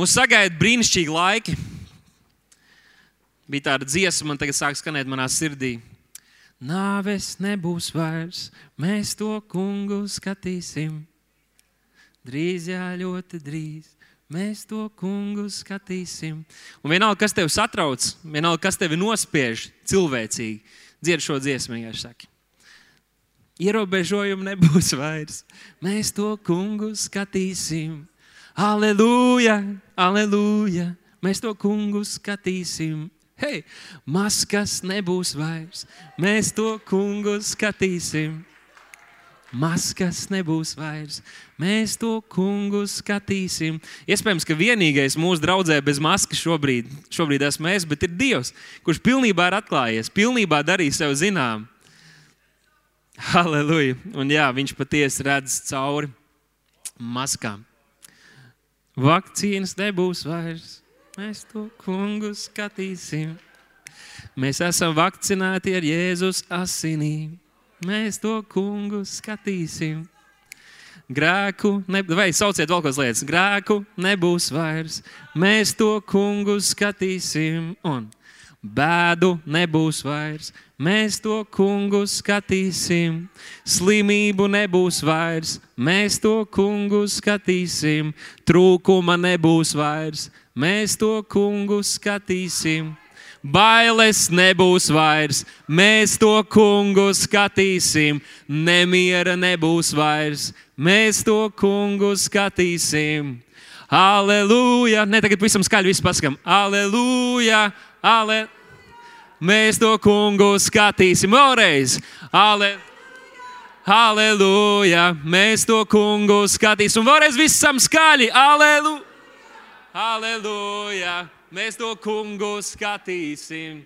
Mūs sagaida brīnišķīgi laiki. Bija tāda dziesma, man tagad sāk skanēt manā sirdī. Nāves nebūs vairs, mēs to kungu skatīsim. Drīz, jā, ļoti drīz. Mēs to kungu skatīsim. Un vienalga, kas tevi satrauc, vienalga, kas tevi nospiež cilvēcīgi, dzied šo dziesmu, ja saka. Ierobežojumu nebūs vairs. Mēs to kungu skatīsim. Aleluja, aleluja. Mēs to kungu skatīsim. Hei, maskas nebūs vairs. Mēs to kungu skatīsim. Maskas nebūs vairs. Mēs to kungu skatīsim. Iespējams, ka vienīgais mūsu draudzē bez maskas šobrīd, šobrīd esmu es, bet ir Dievs, kurš pilnībā ir atklājies, pilnībā darījis sev zinām. Halleluja! Un jā, viņš patiesi redz cauri maskām. Vakcīnas nebūs vairs. Mēs to kungu skatīsim. Mēs esam vakcinēti ar Jēzus asinīm. Mēs to kungu skatīsim. Grēku, ne, vai sauciet vēl kādas lietas, grēku nebūs vairs. Mēs to kungu skatīsim. Un bēdu nebūs vairs. Mēs to kungu skatīsim. Slimību nebūs vairs. Mēs to kungu skatīsim. Trūkuma nebūs vairs. Mēs to kungu skatīsim. Bailes nebūs vairs, mēs to kungu skatīsim. Nemiera nebūs vairs, mēs to kungu skatīsim. Aleluja! Ne tagad pavisam skaļi viss pasakām. Aleluja! Ale... Mēs to kungu skatīsim vēlreiz. Ale... Aleluja! Mēs to kungu skatīsim. Vēlreiz visam skaļi. Aleluja! Aleluja! Mēs to kungu skatīsim.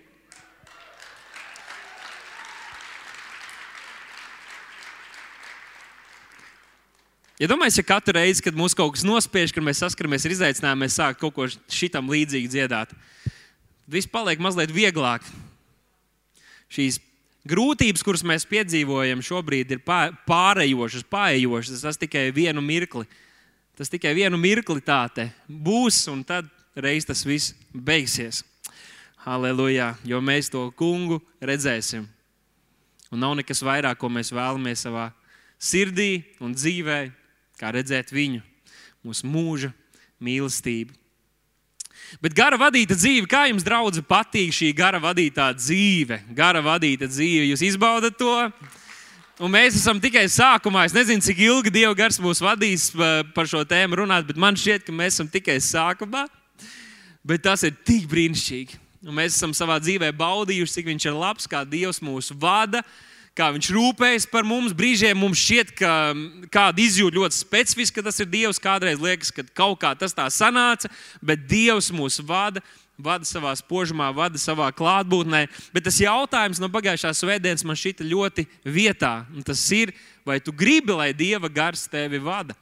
Ja domājat, ja katru reizi, kad mums kaut kas nospiež, kad mēs saskaramies ar izaicinājumu, mēs sākam kaut ko šitam līdzīgi dziedāt, viss paliek mazliet vieglāk. Šīs grūtības, kuras mēs piedzīvojam šobrīd, ir pārējošas, pārējošas. Tas tikai vienu mirkli. Tas tikai vienu mirkli tā būs, un tad reiz tas viss beigsies. Halleluja! Jo mēs to kungu redzēsim. Un nav nekas vairāk, ko mēs vēlamies savā sirdī un dzīvē, kā redzēt viņu, mūsu mūža mīlestību. Bet gara vadīta dzīve, kā jums, draugi, patīk šī gara vadītā dzīve? Gara vadīta dzīve, jūs izbaudat to? Un mēs esam tikai sākumā. Es nezinu, cik ilgi Dieva gars mūs vadīs par šo tēmu runāt, bet man šķiet, ka mēs esam tikai sākumā. Bet tas ir tik brīnišķīgi. Un mēs esam savā dzīvē baudījuši, cik viņš ir labs, kā Dievs mūs vada, kā viņš rūpējas par mums. Brīžiem mums šķiet, ka kāda izjūta ļoti specifiski, ka tas ir Dievs. Kādreiz liekas, ka kaut kā tas tā sanāca, bet Dievs mūs vada. Vada savā spožumā, vada savā klātbūtnē. Bet tas jautājums no pagājušās svētdienas man šķita ļoti vietā. Tas ir, vai tu gribi, lai Dieva gars tevi vada?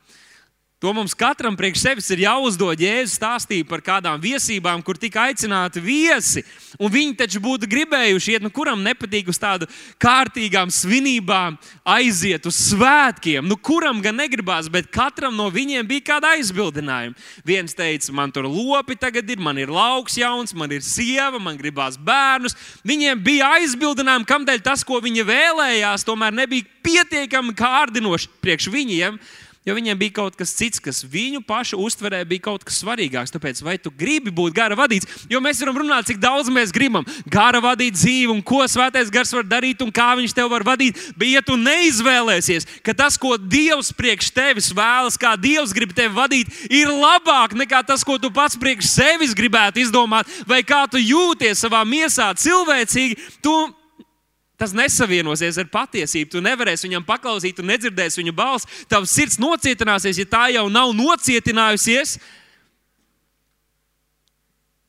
To mums katram priekš sevis ir jāuzdod. Jēzus stāstīja par kādām viesībām, kur tika aicināti viesi. Un viņi taču būtu gribējuši iet, nu, kuram nepatīk uz tādu kārtīgām svinībām, aiziet uz svētkiem. Nu, kuram gan negribās, bet katram no viņiem bija kāda aizbildinājuma. Viens teica, man tur lopi tagad ir, man ir lauks jauns, man ir sieva, man gribās bērnus. Viņiem bija aizbildinājumi, kamdēļ tas, ko viņi vēlējās, tomēr nebija pietiekami kārdinoši priekš viņiem. Jo viņiem bija kaut kas cits, kas viņu pašu uztverē bija kaut kas svarīgāks. Tāpēc, vai tu gribi būt gara vadīts, jo mēs varam runāt, cik daudz mēs gribam gara vadīt dzīvi, un ko svētais gars var darīt, un kā viņš tev var vadīt. Bet, ja tu neizvēlēsies, ka tas, ko Dievs priekš tevis vēlas, kā Dievs grib tevi vadīt, ir labāk nekā tas, ko tu pats priekš sevis gribētu izdomāt, vai kā tu jūties savā miesā cilvēcīgi, tu Tas nesavienosies ar patiesību. Tu nevarēsi viņam paklausīt, tu nedzirdēsi viņa balsi. Tavs sirds nocietināsies, ja tā jau nav nocietinājusies.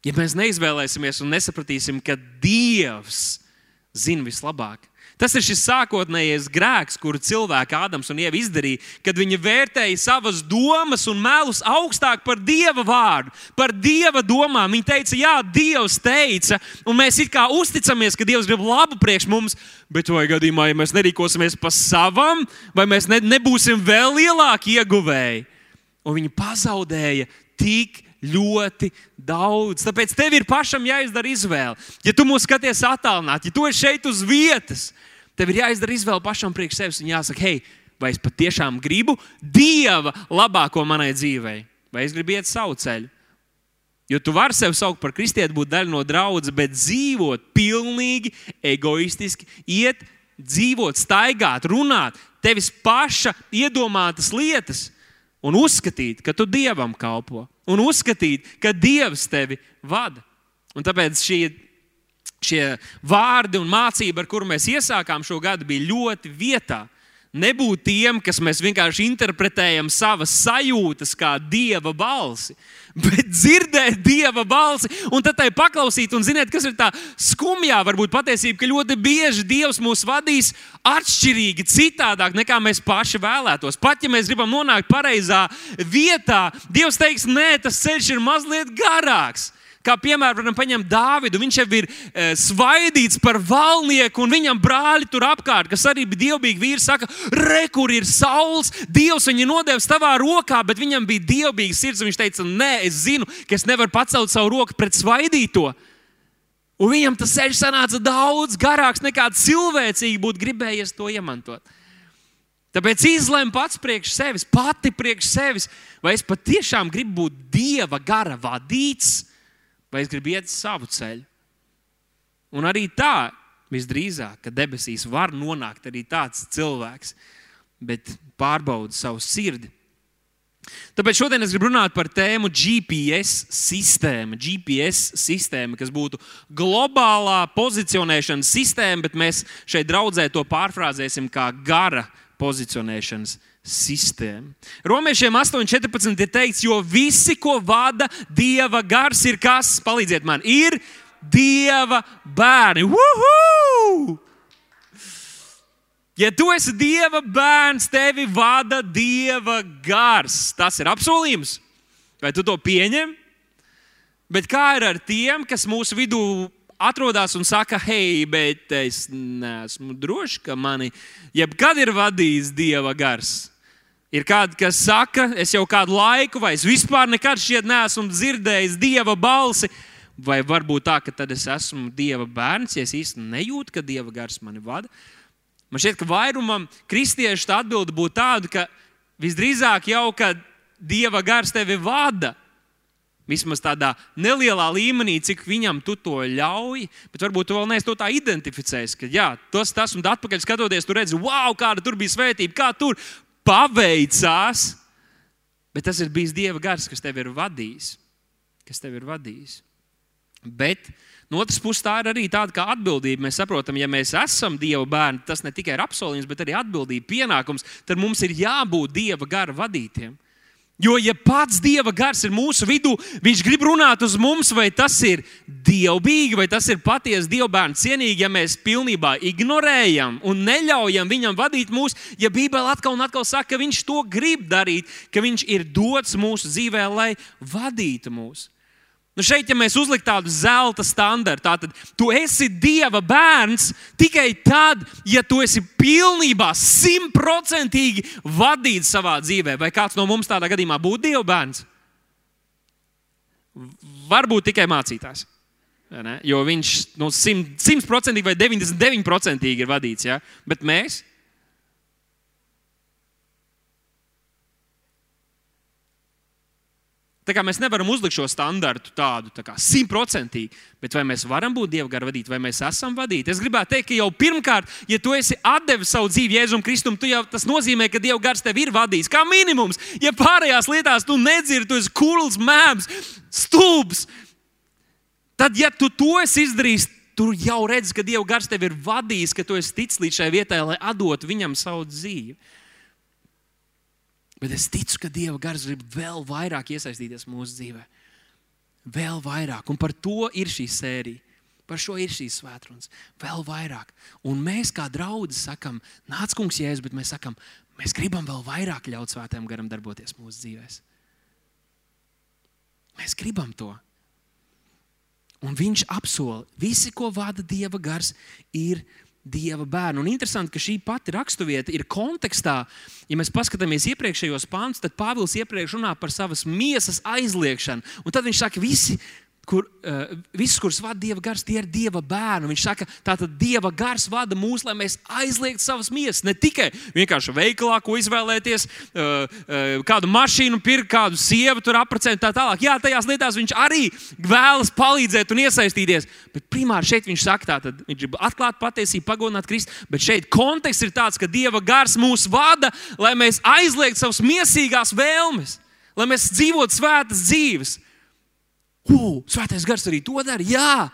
Ja mēs neizvēlēsimies un nesapratīsim, ka Dievs zina vislabāk, Tas ir šis sākotnējais grēks, kuru cilvēki Ādams un Ieva izdarīja, kad viņi vērtēja savas domas un melus augstāk par Dieva vārdu, par Dieva domām. Viņi teica, Jā, Dievs teica, un mēs it kā uzticamies, ka Dievs grib labu priekš mums, bet vai gadījumā, ja mēs nerīkosimies pa savam, vai mēs ne, nebūsim vēl lielāki ieguvēji? Un viņi pazaudēja tik ļoti daudz. Tāpēc tev ir pašam jāizdara izvēle. Ja tu mūs skaties attālināti, ja tu esi šeit uz vietas, tev ir jāizdara izvēle pašam priekš sevis un jāsaka, hei, vai es patiešām gribu Dieva labāko manai dzīvei, vai es gribu iet savu ceļu. Jo tu vari sevi saukt par kristieti, būt daļa no draudzes, bet dzīvot pilnīgi egoistiski, iet, dzīvot, staigāt, runāt, tevis paša iedomātas lietas un uzskatīt, ka tu dievam kalpo, un uzskatīt, ka dievs tevi vada. Un tāpēc šie, šie vārdi un mācība, ar kuru mēs iesākām šo gadu, bija ļoti vietā nebūt tiem, kas mēs vienkārši interpretējam savas sajūtas kā dieva balsi, bet dzirdēt dieva balsi un tad tai paklausīt. Un ziniet, kas ir tā skumjā, varbūt patiesība, ka ļoti bieži dievs mūs vadīs atšķirīgi, citādāk nekā mēs paši vēlētos. Pat ja mēs gribam nonākt pareizā vietā, dievs teiks, nē, tas ceļš ir mazliet garāks. Kā piemēram, varam paņemt Dāvidu. Viņš jau ir e, svaidīts par valnieku, un viņam brāļi tur apkārt, kas arī bija dievbijīgi vīri, saka, re, kur ir saules. Dievs viņu nodevis tavā rokā, bet viņam bija dievbijīgs sirds. Viņš teica, nē, es zinu, ka es nevaru pacelt savu roku pret svaidīto. Un viņam tas ceļš sanāca daudz garāks nekā cilvēcīgi būtu gribējies to iemantot. Tāpēc izlem pats priekš sevis, pati priekš sevis, vai es patiešām gribu būt dieva gara vadīts vai es gribu iet savu ceļu. Un arī tā, visdrīzāk, ka debesīs var nonākt arī tāds cilvēks, bet pārbauda savu sirdi. Tāpēc šodien es gribu runāt par tēmu GPS sistēma. GPS sistēma, kas būtu globālā pozicionēšanas sistēma, bet mēs šeit draudzē to pārfrāzēsim kā gara pozicionēšanas sistēma sistēma. Romiešiem 8,14 ir teikts, jo visi, ko vada Dieva gars, ir kas? Palīdziet man, ir Dieva bērni. Woohoo! Ja tu esi Dieva bērns, tevi vada Dieva gars. Tas ir apsolījums. Vai tu to pieņem? Bet kā ir ar tiem, kas mūsu vidū atrodas un saka, hei, bet es neesmu drošs, ka mani jebkad ir vadījis Dieva gars? Ir kādi, kas saka, es jau kādu laiku, vai es vispār nekad šeit neesmu dzirdējis dieva balsi. Vai varbūt tā, ka tad es esmu dieva bērns, ja es īsti nejūtu, ka dieva gars mani vada. Man šķiet, ka vairumam kristiešu tā atbilde būtu tāda, ka visdrīzāk jau, kad dieva gars tevi vada, Vismaz tādā nelielā līmenī, cik viņam tu to ļauj, bet varbūt tu vēl neesi to tā identificējis. Ka, jā, tas, tas un atpakaļ skatoties, tu redzi, wow, kāda tur bija svētība, kā tur paveicās, bet tas ir bijis Dieva gars, kas tevi ir vadījis. Kas tevi ir vadījis. Bet no otras puses, tā ir arī tāda kā atbildība. Mēs saprotam, ja mēs esam Dieva bērni, tas ne tikai ir apsolījums, bet arī atbildība, pienākums. Tad mums ir jābūt Dieva gara vadītiem. Jo, ja pats Dieva gars ir mūsu vidū, Viņš grib runāt uz mums, vai tas ir dievbijīgi, vai tas ir patiesi dievbijīgi cienīgi, ja mēs pilnībā ignorējam un neļaujam Viņam vadīt mūs. Ja Bībele atkal un atkal saka, ka Viņš to grib darīt, ka Viņš ir dots mūsu dzīvē, lai vadītu mūs. Nu šeit, ja mēs uzliktu tādu zelta standartu, tad tu esi Dieva bērns tikai tad, ja tu esi pilnībā, simtprocentīgi vadīts savā dzīvē. Vai kāds no mums tādā gadījumā būtu Dieva bērns? Varbūt tikai mācītājs. Jo viņš nu, simtprocentīgi vai 99% ir vadīts. Ja? Bet mēs Tā kā mēs nevaram uzlikt šo standartu tādu simtprocentīgi, bet vai mēs varam būt Dieva gara vadīti, vai mēs esam vadīti? Es gribētu teikt, ka jau pirmkārt, ja tu esi devis savu dzīvi Jēzum Kristum, jau, tas nozīmē, ka Dieva gars tev ir vadījis. Kā minimums, ja pārējās lietās tu nedzirdi, tu esi kurls, mēms, stulbs, tad, ja tu to esi izdarījis, tu jau redzi, ka Dieva gars tev ir vadījis, ka tu esi ticis līdz šai vietai, lai atdotu viņam savu dzīvi. Bet es ticu, ka Dieva gars grib vēl vairāk iesaistīties mūsu dzīvē. Vēl vairāk. Un par to ir šī sērija. Par šo ir šīs svētdienas. Vēl vairāk. Un mēs kā draugi sakām, nāc, kungs, jēzus, bet mēs sakām, mēs gribam vēl vairāk ļaut svētajam garam darboties mūsu dzīvēm. Mēs gribam to. Un viņš apsola, visi, ko vada Dieva gars, ir Dieva bērnu. Un interesanti, ka šī pati raksturvieta ir kontekstā. Ja mēs paskatāmies iepriekšējos pāns, tad Pāvils iepriekš runā par savas miesas aizliekšanu. Un tad viņš saka, visi kur uh, viss, kurus vada Dieva gars, tie ir Dieva bērni. Viņš saka, tā tad Dieva gars vada mūs, lai mēs aizliegtu savas miesas. Ne tikai vienkārši veikalā, ko izvēlēties, uh, uh, kādu mašīnu pirkt, kādu sievu tur apprecēt, tā tālāk. Jā, tajās lietās viņš arī vēlas palīdzēt un iesaistīties. Bet primāri šeit viņš saka, tā, tad viņš grib atklāt patiesību, pagodināt Kristu. Bet šeit konteksts ir tāds, ka Dieva gars mūs vada, lai mēs aizliegtu savas miesīgās vēlmes, lai mēs dzīvotu svētas dzīves. Ugh, svētais gars arī to dara. Jā,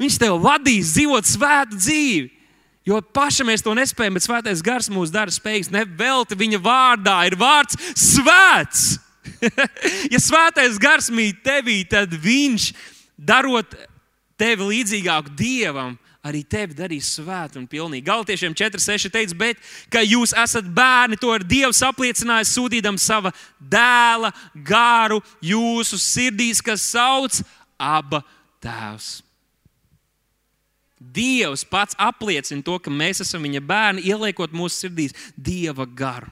viņš tev vadīs dzīvot svētu dzīvi. Jo pašam mēs to nespējam, bet svētais gars mūs dara spējīgs. Nevelti viņa vārdā ir vārds svēts. ja svētais gars mīt tevī, tad viņš darot tevi līdzīgāku dievam, arī tevi darīs svētu un pilnīgi. Galtiešiem 4,6 teica, bet, ka jūs esat bērni, to ir Dievs apliecinājis, sūtījam sava dēla garu jūsu sirdīs, kas sauc aba tēvs. Dievs pats apliecina to, ka mēs esam viņa bērni, ieliekot mūsu sirdīs Dieva garu,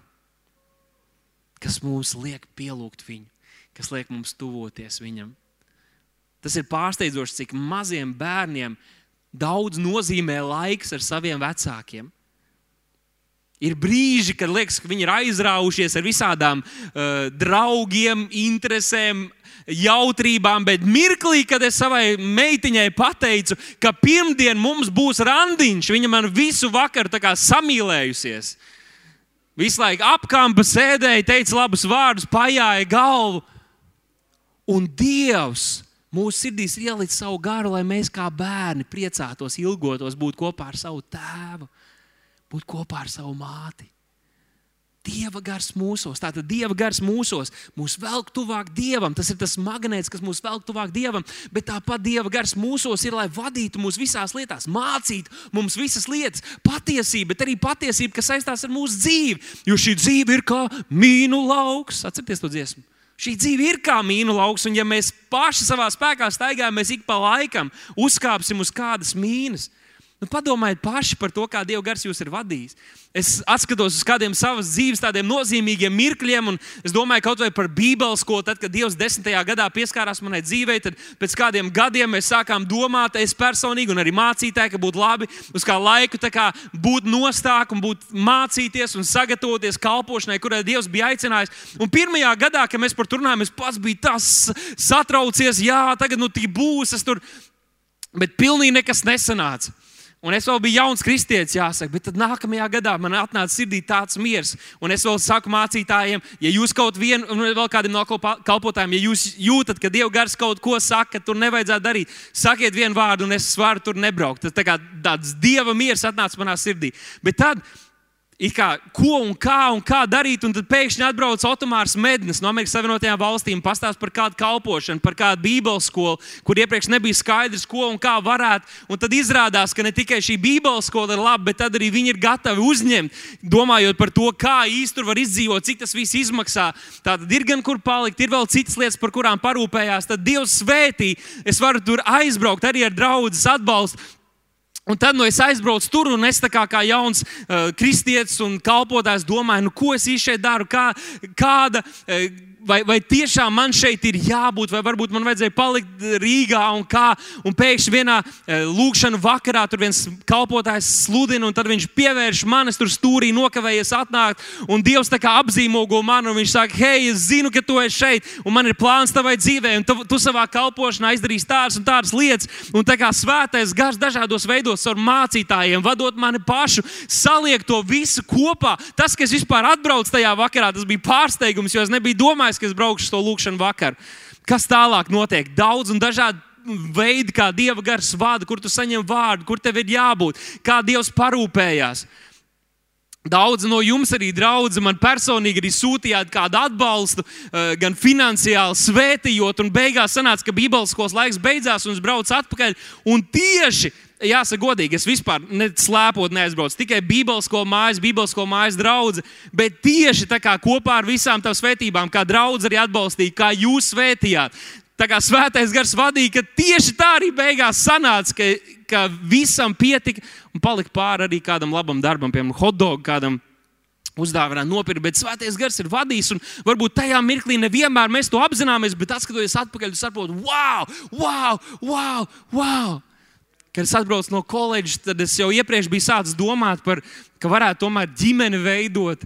kas mums liek pielūgt viņu, kas liek mums tuvoties viņam. Tas ir pārsteidzoši, cik maziem bērniem ir daudz nozīmē laiks ar saviem vecākiem. Ir brīži, kad liekas, ka viņi ir aizraujušies ar visādām uh, draugiem, interesēm, jautrībām, bet mirklī, kad es savai meitiņai pateicu, ka pirmdien mums būs randiņš, viņa man visu vakaru samīlējusies. Visu laiku apkampa sēdēja, teica labus vārdus, pajāja galvu. Un Dievs Mūsu sirdīs ir ielicis savu garu, lai mēs kā bērni priecātos, ilgotos būt kopā ar savu tēvu, būt kopā ar savu māti. Dieva gars mūsos, tātad Dieva gars mūsos, mūs velk tuvāk Dievam. Tas ir tas magnēts, kas mūs velk tuvāk Dievam, bet tāpat Dieva gars mūsos ir, lai vadītu mūs visās lietās, mācītu mums visas lietas, patiesību, bet arī patiesību, kas saistās ar mūsu dzīvi. Jo šī dzīve ir kā mīnu lauks. Atcerieties to dziesmu! Šī dzīve ir kā mīnu lauks, un ja mēs paši savā spēkā staigājam, mēs ik pa laikam uzkāpsim uz kādas mīnas. Nu, padomājiet paši par to, kā Dieva gars jūs ir vadījis. Es skatos uz kādiem savas dzīves tādiem nozīmīgiem mirkļiem, un es domāju kaut vai par Bībeles skolu. Tad, kad Dievs desmitajā gadā pieskārās manai dzīvei, tad pēc kādiem gadiem mēs sākām domāt, es personīgi un arī mācītāji, ka būtu labi uz kā laiku kā būt nostāk un būt mācīties un sagatavoties kalpošanai, kurai Dievs bija aicinājis. Un pirmajā gadā, kad mēs par to runājām, es pats biju tas satraucies, jā, tagad nu tī būs, es tur, bet pilnīgi nekas nesanāca. Un es vēl biju jauns kristietis, jāsaka, bet tad nākamajā gadā man atnāca sirdī tāds miers. Un es vēl saku mācītājiem, ja jūs kaut vienu, un vēl kādam no kalpotājiem, ja jūs jūtat, ka Dieva gars kaut ko saka, ka tur nevajadzētu darīt, sakiet vienu vārdu, un es varu tur nebraukt. Tas tā kā tāds Dieva miers atnāca manā sirdī. Bet tad kā, ko un kā, un kā darīt. Un tad pēkšņi atbrauc Otomārs Mednis no Amerikas Savienotajām valstīm, pastāsta par kādu kalpošanu, par kādu Bībeles skolu, kur iepriekš nebija skaidrs, ko un kā varētu. Un tad izrādās, ka ne tikai šī Bībeles skola ir laba, bet arī viņi ir gatavi uzņemt, domājot par to, kā tur var izdzīvot, cik tas viss izmaksā. Tātad ir gan kur palikt, ir vēl citas lietas, par kurām parūpējās. Tad Dievs svētī, es varu tur aizbraukt arī ar draugu atbalstu. Un tad nu, es aizbraucu tur, un es kā, kā jauns uh, kristietis un kalpotājs domāju, nu, ko es īstenībā šeit daru, kā, kāda. Uh, vai, vai tiešām man šeit ir jābūt, vai varbūt man vajadzēja palikt Rīgā un kā. Un pēkšņi vienā e, lūkšanā vakarā tur viens kalpotājs sludina, un tad viņš pievērš manis tur stūrī, nokavējies atnākt. Un Dievs tā kā apzīmogo mani, un viņš saka, hei, es zinu, ka tu esi šeit, un man ir plāns tavai dzīvē, un tu, tu savā kalpošanā izdarīsi tādas un tādas lietas. Un tā kā svētais gars dažādos veidos ar mācītājiem, vadot mani pašu, saliek to visu kopā. Tas, ka es vispār atbraucu tajā vakarā, tas bija pārsteigums, jo es nebiju domājis domājis, ka es braukšu to lūkšanu vakar. Kas tālāk notiek? Daudz un dažādi veidi, kā Dieva gars vada, kur tu saņem vārdu, kur tev ir jābūt, kā Dievs parūpējās. Daudz no jums arī draugi man personīgi arī sūtījāt kādu atbalstu, eh, gan finansiāli svētījot, un beigās sanāca, ka Bībeles skolas laiks beidzās, un es braucu atpakaļ. Un tieši jāsaka, godīgi, es vispār neslēpot neaizbraucu. Tikai Bībeles mājas, Bībeles mājas draugs. Bet tieši tā kā kopā ar visām tām svētībām, kā draugs arī atbalstīja, kā jūs svētījāt. Tā kā svētais gars vadīja, ka tieši tā arī beigās sanāca, ka, ka visam pietika un palika pāri arī kādam labam darbam, piemēram, hotdog kādam. Uzdāvināt, nopirkt, bet svētais gars ir vadījis. Varbūt tajā mirklī nevienmēr mēs to apzināmies, bet atskatoties atpakaļ, jūs saprotat, wow, wow, wow, wow. Kad es atbraucu no koledžas, tad es jau iepriekš biju sācis domāt par to, ka varētu tomēr ģimeni veidot.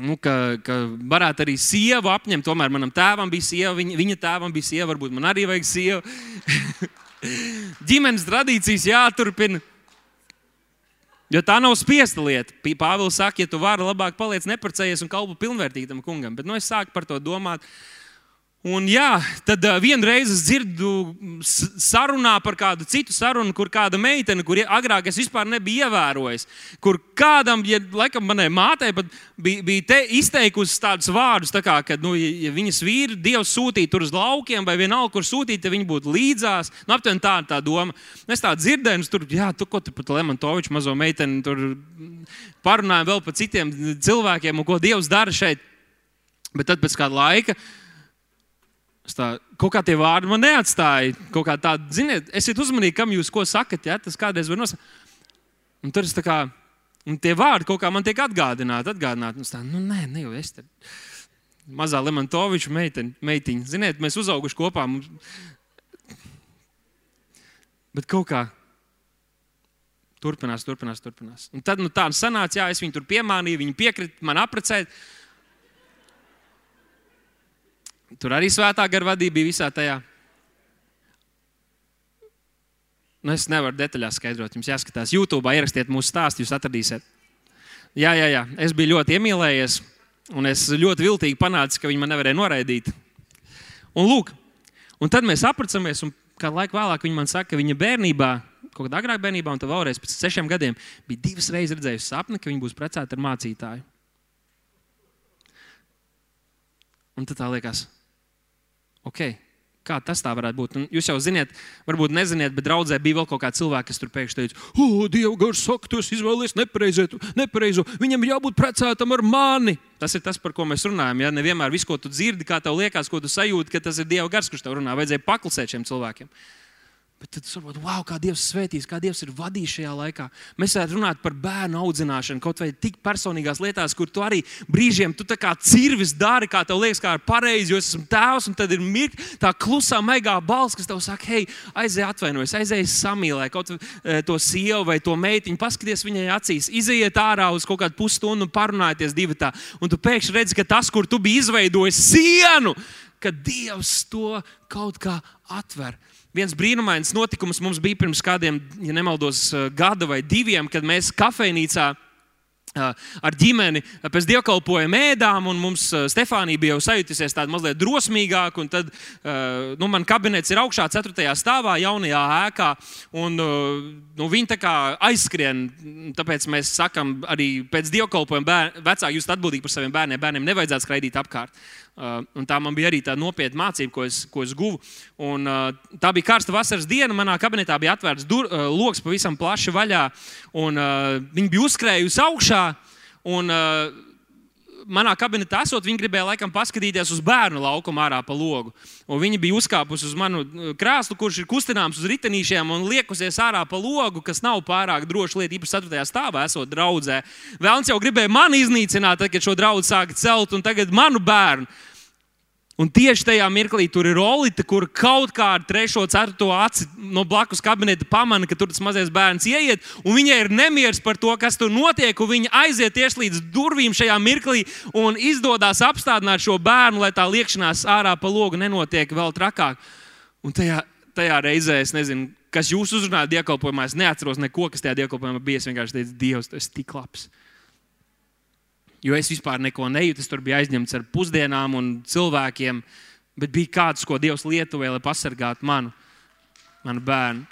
Nu, ka, ka varētu arī sievu apņemt. Tomēr manam tēvam bija sieva, viņa, viņa tēvam bija sieva, varbūt man arī vajag sievu. Ģimenes tradīcijas jāturpina. Jo tā nav spiesta lieta. Pāvils saka, ja tu vari, labāk paliec neprecējies un kalpo pilnvērtītam kungam. Bet nu, es sāku par to domāt. Un, jā, tad vienreiz es dzirdu sarunā par kādu citu sarunu, kur kāda meitene, kur agrāk es vispār nebiju ievērojis, kur kādam, ja, laikam, manai mātei pat bija, bija izteikusi tādus vārdus, tā kā, ka, nu, ja viņas vīru Dievs sūtīja tur uz laukiem, vai vienalga, kur sūtīt, tad viņi būtu līdzās. Nu, aptuveni tā ir tā doma. Es tā dzirdēju, tur, jā, tu ko tu par Lemantoviču mazo meiteni tur parunājam vēl par citiem cilvēkiem un ko Dievs dara šeit. Bet tad pēc kāda laika Tā, kaut kā tie vārdi man neatstāja. Tāda, ziniet, esiet uzmanīgi, kam jūs ko sakat. Ja? Tas kādreiz var nosaukt. Un tur es tā kā, un tie vārdi kaut kā man tiek atgādināti. atgādināti. Tā, nu, nē, ne jau es. Te... Mazā Lemantoviča meitiņa. Ziniet, mēs uzauguši kopā. Mums... Bet kaut kā turpinās, turpinās, turpinās. Un tad nu, tā sanāca, jā, es viņu tur piemānīju, viņi piekrita man apprecēt. Tur arī svētā gara vadība bija visā tajā. Nu, es nevaru detaļās skaidrot. Jums jāskatās YouTube, ierakstiet mūsu stāstu, jūs atradīsiet. Jā, jā, jā, es biju ļoti iemīlējies, un es ļoti viltīgi panācu, ka viņi man nevarēja noraidīt. Un, lūk, un tad mēs apprecāmies, un kādu laiku vēlāk viņa man saka, ka viņa bērnībā, kaut kādā agrāk bērnībā, un tad vēlreiz pēc sešiem gadiem, bija divas reizes redzējusi sapni, ka viņa būs precēta ar mācītāju. Un tad tā liekas, Okay. Kā tas tā varētu būt? Un jūs jau zināt, varbūt neziniet, bet draudzē bija vēl kaut kāda cilvēka, kas tur pēkšņi teica, O, Dieva gars saka, tu izvēlējies nepareizo. Viņam jābūt precētam ar mani. Tas ir tas, par ko mēs runājam. Ja nevienmēr viss, ko tu dzirdi, kā tev liekas, ko tu sajūti, ka tas ir Dieva gars, kurš tev runā. Vajadzēja paklusēt šiem cilvēkiem. Bet tad jūs saprotat, wow, kā Dievs svētīs, kā Dievs ir vadījis šajā laikā. Mēs varētu runāt par bērnu audzināšanu, kaut vai tik personīgās lietās, kur tu arī brīžiem tu kā cirvis dari, kā tev liekas, kā ir pareizi, jo es esmu tēvs, un tad ir mirkli, tā klusā, maigā balss, kas tev saka, hei, aizej, atvainojies, aizej, samīlē kaut e, to sievu vai to meitiņu, paskaties viņai acīs, iziet ārā uz kaut kādu pusstundu un parunājieties divi tā. Un tu pēkšņi redzi, ka tas, kur tu biji izveidojis sienu, ka Dievs to kaut kā atver. Viens brīnumains notikums mums bija pirms kādiem, ja nemaldos, eh, gada vai diviem, kad mēs kafejnīcā eh, ar ģimeni pēc dievkalpojuma ēdām, un mums eh, Stefānija bija jau sajutusies tāda mazliet drosmīgāka. Tad nu, man kabinets ir augšā, 4. stāvā, jaunajā ēkā. Un, nu, viņi tā kā aizskrien, tāpēc mēs sakām, arī pēc dievkalpojuma vecāki jūs esat atbildīgi par saviem bērniem. Bērniem nevajadzētu skraidīt apkārt. Uh, tā man bija arī tā nopietna mācība, ko es, ko es guvu. Un, uh, tā bija karsta vasaras diena. Manā kabinetā bija atvērts dur, uh, lokus pavisam plaši vaļā. Un, viņi bija uzkrājusi augšā. Un, uh, manā kabinetā esot, viņi gribēja laikam paskatīties uz bērnu laukumu ārā pa logu. Un viņi bija uzkāpuši uz manu uh, krēslu, kurš ir kustināms uz ritenīšiem un liekusies ārā pa logu, kas nav pārāk droša lieta, īpaši 4. stāvā esot draudzē. Vēlams jau gribēja mani iznīcināt, tad, kad šo draugu sāka celt, un tagad manu bērnu. Un tieši tajā mirklī tur ir Olīte, kur kaut kāda trešo, ceturto aci no blakus kabineta pamana, ka tur tas mazais bērns ieiet, un viņai ir nemieris par to, kas tur notiek. Viņa aiziet tieši līdz durvīm šajā mirklī un izdodas apstādināt šo bērnu, lai tā liekšanās ārā pa logu nenotiek vēl trakāk. Un tajā, tajā reizē es nezinu, kas jūs uzrunājat dievkalpojumā. Es neatceros neko, kas tajā dievkalpojumā bija. Es vienkārši teicu, Dievs, tas ir tik labs jo es vispār neko nejūtu. Es tur biju aizņemts ar pusdienām un cilvēkiem, bet bija kāds, ko Dievs lietoja, lai pasargātu manu, manu bērnu.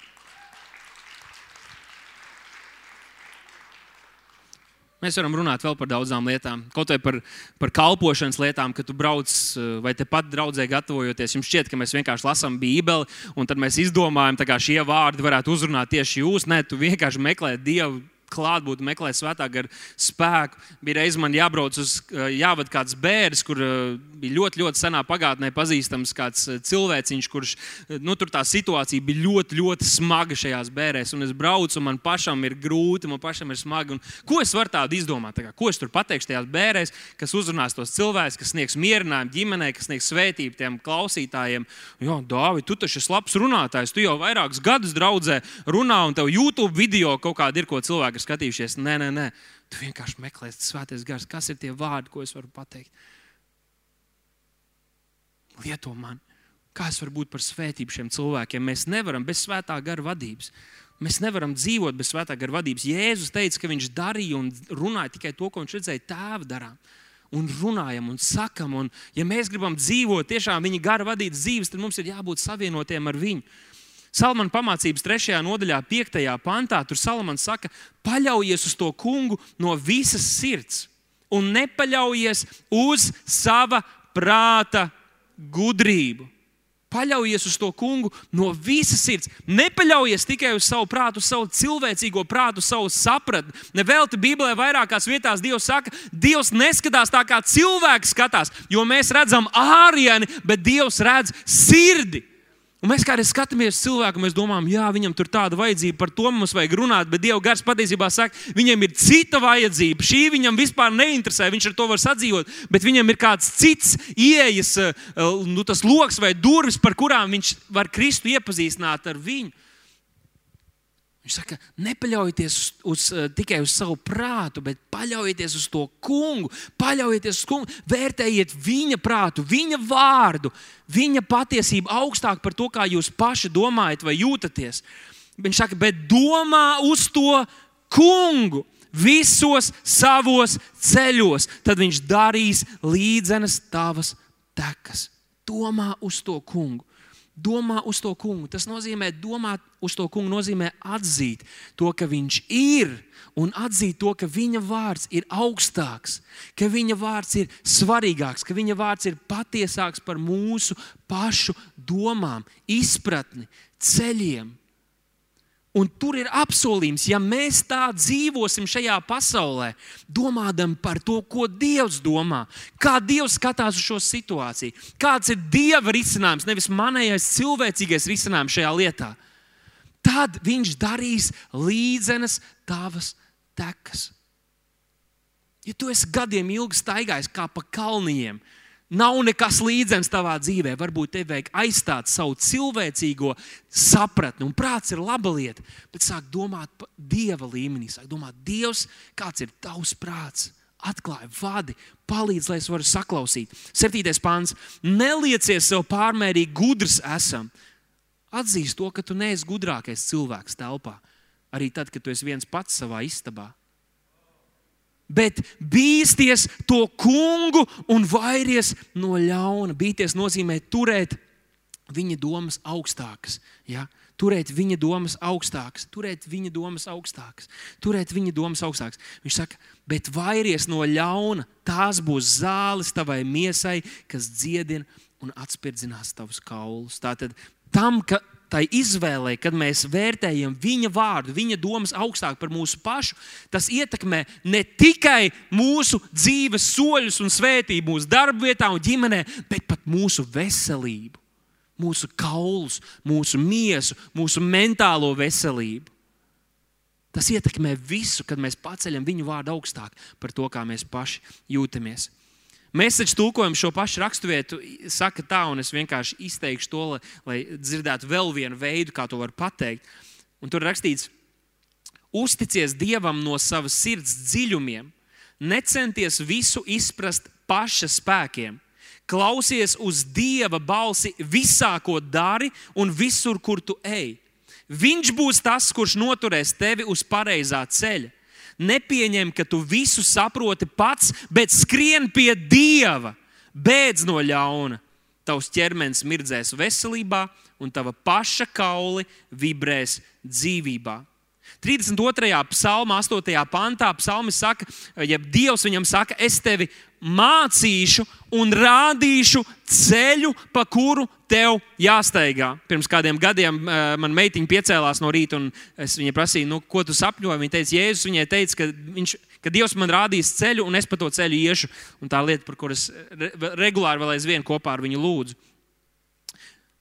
Mēs varam runāt vēl par daudzām lietām. Kaut vai par, par kalpošanas lietām, kad tu brauc vai tepat draudzē gatavojoties. Jums šķiet, ka mēs vienkārši lasām Bībeli, un tad mēs izdomājam, ka šie vārdi varētu uzrunāt tieši jūs. Nē, tu vienkārši meklē Dievu klātbūtni, meklē svētā gara spēku. Bija reiz man jābrauc uz, jāvada kāds bērns, kur bija ļoti, ļoti senā pagātnē pazīstams kāds cilvēciņš, kurš nu, tur tā situācija bija ļoti, ļoti smaga šajās bērēs. Un es braucu, un man pašam ir grūti, man pašam ir smagi. Un ko es varu tādu izdomāt? Tā kā, ko es tur pateikšu tajās bērēs, kas uzrunās tos cilvēkus, kas sniegs mierinājumu ģimenei, kas sniegs svētību tiem klausītājiem? Jā, Dāvi, tu taču esi labs runātājs, tu jau vairākus gadus draudzē runā, un tev YouTube video kaut kāda ir, ko cilvēki ir skatījušies. Nē, nē, nē. Tu vienkārši meklē, svētais gars, kas ir tie vārdi, ko es varu pateikt. Lieto man, kā es varu būt par svētību šiem cilvēkiem. Mēs nevaram bez svētā gara vadības. Mēs nevaram dzīvot bez svētā gara vadības. Jēzus teica, ka viņš darīja un runāja tikai to, ko viņš redzēja tēva darām. Un runājam, un sakam, un ja mēs gribam dzīvot tiešām viņa gara vadītas dzīves, tad mums ir jābūt savienotiem ar viņu. Salmāna pamācības 3. nodaļā, 5. pantā, tur Salmāns saka, paļaujies uz to kungu no visas sirds un nepaļaujies uz sava prāta gudrību. Paļaujies uz to kungu no visas sirds. Nepaļaujies tikai uz savu prātu, uz savu cilvēcīgo prātu, savu sapratni. Nevelti Bībelē vairākās vietās Dievs saka, Dievs neskatās tā, kā cilvēks skatās, jo mēs redzam ārieni, bet Dievs redz sirdi. Un mēs kādreiz skatāmies uz cilvēku, mēs domājam, jā, viņam tur tāda vajadzība, par to mums vajag runāt, bet Dieva gars patiesībā saka, viņam ir cita vajadzība. Šī viņam vispār neinteresē, viņš ar to var sadzīvot, bet viņam ir kāds cits ieejas, eh, nu, tas lokus vai durvis, par kurām viņš var Kristu iepazīstināt ar viņu. Viņš saka, nepaļaujieties uz, uz, uh, tikai uz savu prātu, bet paļaujieties uz to kungu. Paļaujieties uz kungu, vērtējiet viņa prātu, viņa vārdu, viņa patiesību augstāk par to, kā jūs paši domājat vai jūtaties. Viņš saka, bet domā uz to kungu visos savos ceļos, tad viņš darīs līdzenas tavas tekas. Domā uz to kungu domā uz to kungu. Tas nozīmē, domāt uz to kungu, nozīmē atzīt to, ka viņš ir, un atzīt to, ka viņa vārds ir augstāks, ka viņa vārds ir svarīgāks, ka viņa vārds ir patiesāks par mūsu pašu domām, izpratni, ceļiem. Un tur ir apsolījums, ja mēs tā dzīvosim šajā pasaulē, domājam par to, ko Dievs domā, kā Dievs skatās uz šo situāciju, kāds ir Dieva risinājums, nevis manējais cilvēcīgais risinājums šajā lietā, tad Viņš darīs līdzenas tavas tekas. Ja tu esi gadiem ilgi staigājis kā pa kalniem, Nav nekas līdzenis tavā dzīvē. Varbūt te vajag aizstāt savu cilvēcīgo sapratni. Un prāts ir laba lieta, bet sāk domāt par dieva līmenī. Sāk domāt, Dievs, kāds ir tavs prāts? Atklāj, vadi, palīdz, lai es varu saklausīt. Septītais pāns. Nelieciet sev pārmērīgi gudrs esam. Atzīst to, ka tu neesi gudrākais cilvēks telpā. Arī tad, kad tu esi viens pats savā istabā bet bīsties to kungu un vairies no ļauna. Bīties nozīmē turēt viņa domas augstākas. Ja? Turēt viņa domas augstākas, turēt viņa domas augstākas, turēt viņa domas augstākas. Viņš saka, bet vairies no ļauna, tās būs zāles tavai miesai, kas dziedina un atspirdzinās tavus kaulus. Tātad tam, ka tai izvēlei, kad mēs vērtējam viņa vārdu, viņa domas augstāk par mūsu pašu, tas ietekmē ne tikai mūsu dzīves soļus un svētību, mūsu darba vietā un ģimenē, bet pat mūsu veselību, mūsu kaulus, mūsu miesu, mūsu mentālo veselību. Tas ietekmē visu, kad mēs paceļam viņu vārdu augstāk par to, kā mēs paši jūtamies. Mēs taču tulkojam šo pašu raksturvietu, saka tā, un es vienkārši izteikšu to, lai, lai dzirdētu vēl vienu veidu, kā to var pateikt. Un tur rakstīts, uzticies Dievam no savas sirds dziļumiem, necenties visu izprast paša spēkiem. Klausies uz Dieva balsi visā, ko dari, un visur, kur tu ej. Viņš būs tas, kurš noturēs tevi uz pareizā ceļa nepieņem, ka tu visu saproti pats, bet skrien pie Dieva, bēdz no ļauna. Tavs ķermenis mirdzēs veselībā, un tava paša kauli vibrēs dzīvībā. 32. psalmā, 8. pantā, psalmis saka, ja Dievs viņam saka, es tevi mācīšu un rādīšu ceļu, pa kuru tev jāsteigā. Pirms kādiem gadiem uh, man meitiņa piecēlās no rīta, un es viņai prasīju, nu, ko tu sapņoji. Viņa teica, Jēzus viņai teica, ka, viņš, ka Dievs man rādīs ceļu, un es pa to ceļu iešu. Un tā lieta, par kuras re, regulāri vēl aizvien kopā ar viņu lūdzu.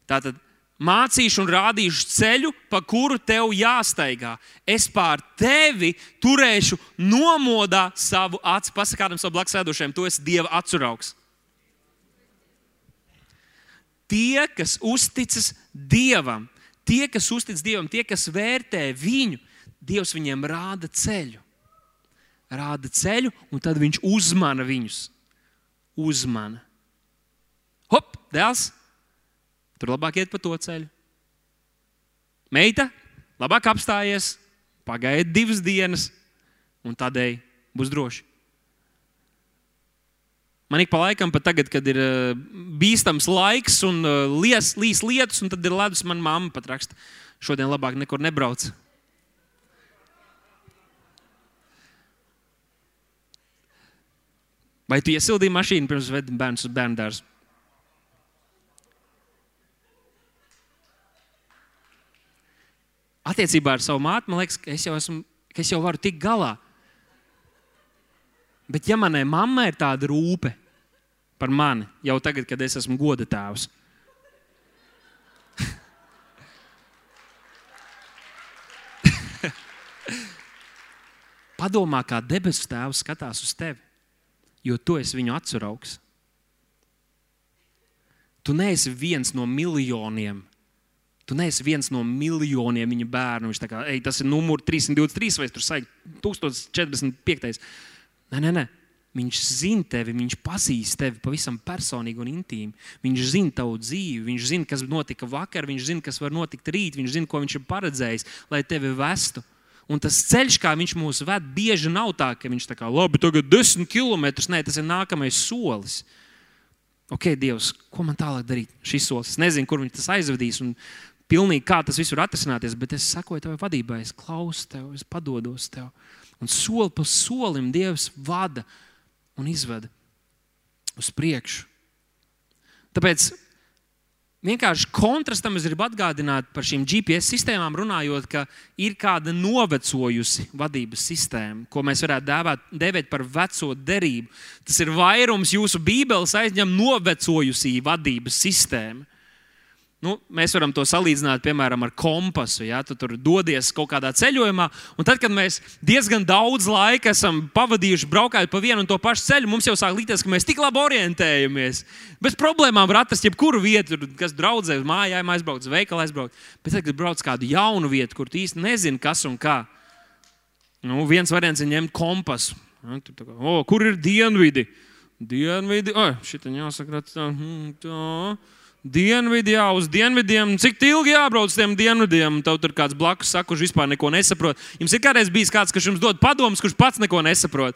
Tātad mācīšu un rādīšu ceļu, pa kuru tev jāstaigā. Es pār tevi turēšu nomodā savu acu. Pasakādam savu blakus sēdošiem, tu esi Dieva acu Tie, kas uzticas Dievam, tie, kas uztic Dievam, tie, kas vērtē viņu, Dievs viņiem rāda ceļu. Rāda ceļu, un tad viņš uzmana viņus. Uzmana. Hop, dēls! Tur labāk iet pa to ceļu. Meita, labāk apstājies, pagaidiet divas dienas, un tādēļ būs droši. Man ik pa laikam, pat tagad, kad ir uh, bīstams laiks un uh, lies, līs lietus, un tad ir ledus, man mamma pat raksta, šodien labāk nekur nebrauc. Vai tu iesildīji mašīnu pirms bērnu uz bērnu dārzu? Attiecībā ar savu māti, man liekas, ka es jau, esmu, ka es jau varu tikt galā. Bet, ja manai mammai ir tāda rūpe par mani, jau tagad, kad es esmu goda tēvs, padomā, kā debesu tēvs skatās uz tevi, jo tu esi viņu atceraugs. Tu neesi viens no miljoniem Tu neesi viens no miljoniem viņa bērnu. Viņš tā kā, ej, tas ir numurs 323 vai 1045. Nē, nē, nē. Viņš zina tevi, viņš pazīst tevi pavisam personīgi un intīmi. Viņš zina tavu dzīvi, viņš zina, kas notika vakar, viņš zina, kas var notikt rīt, viņš zina, ko viņš ir paredzējis, lai tevi vestu. Un tas ceļš, kā viņš mūs ved, bieži nav tā, ka viņš tā kā labi, tagad 10 km, nē, tas ir nākamais solis. Ok, Dievs, ko man tālāk darīt? Šis solis, es nezinu, kur viņš tas aizvedīs. Un pilnīgi kā tas viss var atrisināties, bet es sekoju tavai vadībai, es klausos tev, es padodos tev. Un soli pa solim Dievs vada un izveda uz priekšu. Tāpēc vienkārši kontrastam es gribu atgādināt par šīm GPS sistēmām, runājot, ka ir kāda novecojusi vadības sistēma, ko mēs varētu dēvēt, dēvēt par veco derību. Tas ir vairums jūsu Bībeles aizņem novecojusī vadības sistēmu. Nu, mēs varam to salīdzināt piemēram ar kompasu. Ja? Tu tur dodies kaut kādā ceļojumā, un tad, kad mēs diezgan daudz laika esam pavadījuši braukājot pa vienu un to pašu ceļu, mums jau sāk likties, ka mēs tik labi orientējamies. Bez problēmām var atrast jebkuru vietu, kas draudzē uz mājām, aizbraukt uz veikalu, aizbraukt. Bet tad, kad brauc kādu jaunu vietu, kur tu īsti nezini, kas un kā, nu, viens variants ir ņemt kompasu. Ja, kā, oh, kur ir dienvidi? Dienvidi, oh, šī tā jāsaka, tā. Hmm, tā Dienvidi, jā, uz dienvidiem. Cik ilgi jābrauc uz tiem dienvidiem? Tev tur kāds blakus saka, kurš vispār neko nesaprot. Jums ir kādreiz bijis kāds, kas jums dod padomus, kurš pats neko nesaprot.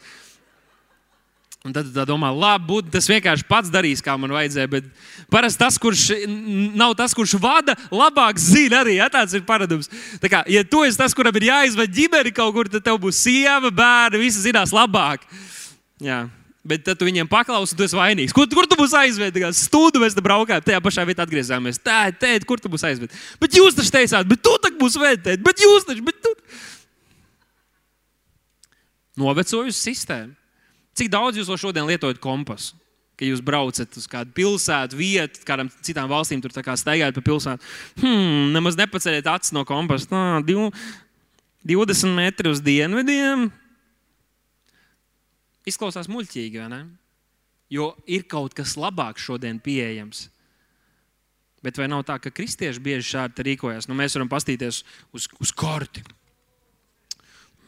Un tad tā domā, labi, būt, tas vienkārši pats darīs, kā man vajadzēja. Bet parasti tas, kurš nav tas, kurš vada, labāk zina arī. Ja, tāds ir paradums. Tā kā, ja tu esi tas, kuram ir jāizved ģimeni kaut kur, tad tev būs sieva, bērni, visi zinās labāk. Jā. Bet tad tu viņiem paklausi, tu esi vainīgs. Kur, kur tu būsi aizvedis? Stūdu mēs te braukājām, tajā pašā vietā atgriezāmies. Tā, tēt, kur tu būsi aizvedis? Bet jūs taču teicāt, bet tu taču būsi vēdēt, bet jūs taču, bet tu. Novecojusi sistēma. Cik daudz jūs šodien lietojat kompasu? Kad jūs braucat uz kādu pilsētu, vietu, kādām citām valstīm, tur staigājat pa pilsētu. Hmm, nemaz nepaceļiet acis no kompasa. Tā, 20 metri uz dienvidiem, Izklausās muļķīgi, vai ne? Jo ir kaut kas labāks šodien pieejams. Bet vai nav tā, ka kristieši bieži šādi rīkojas? Nu, mēs varam paskatīties uz, uz karti.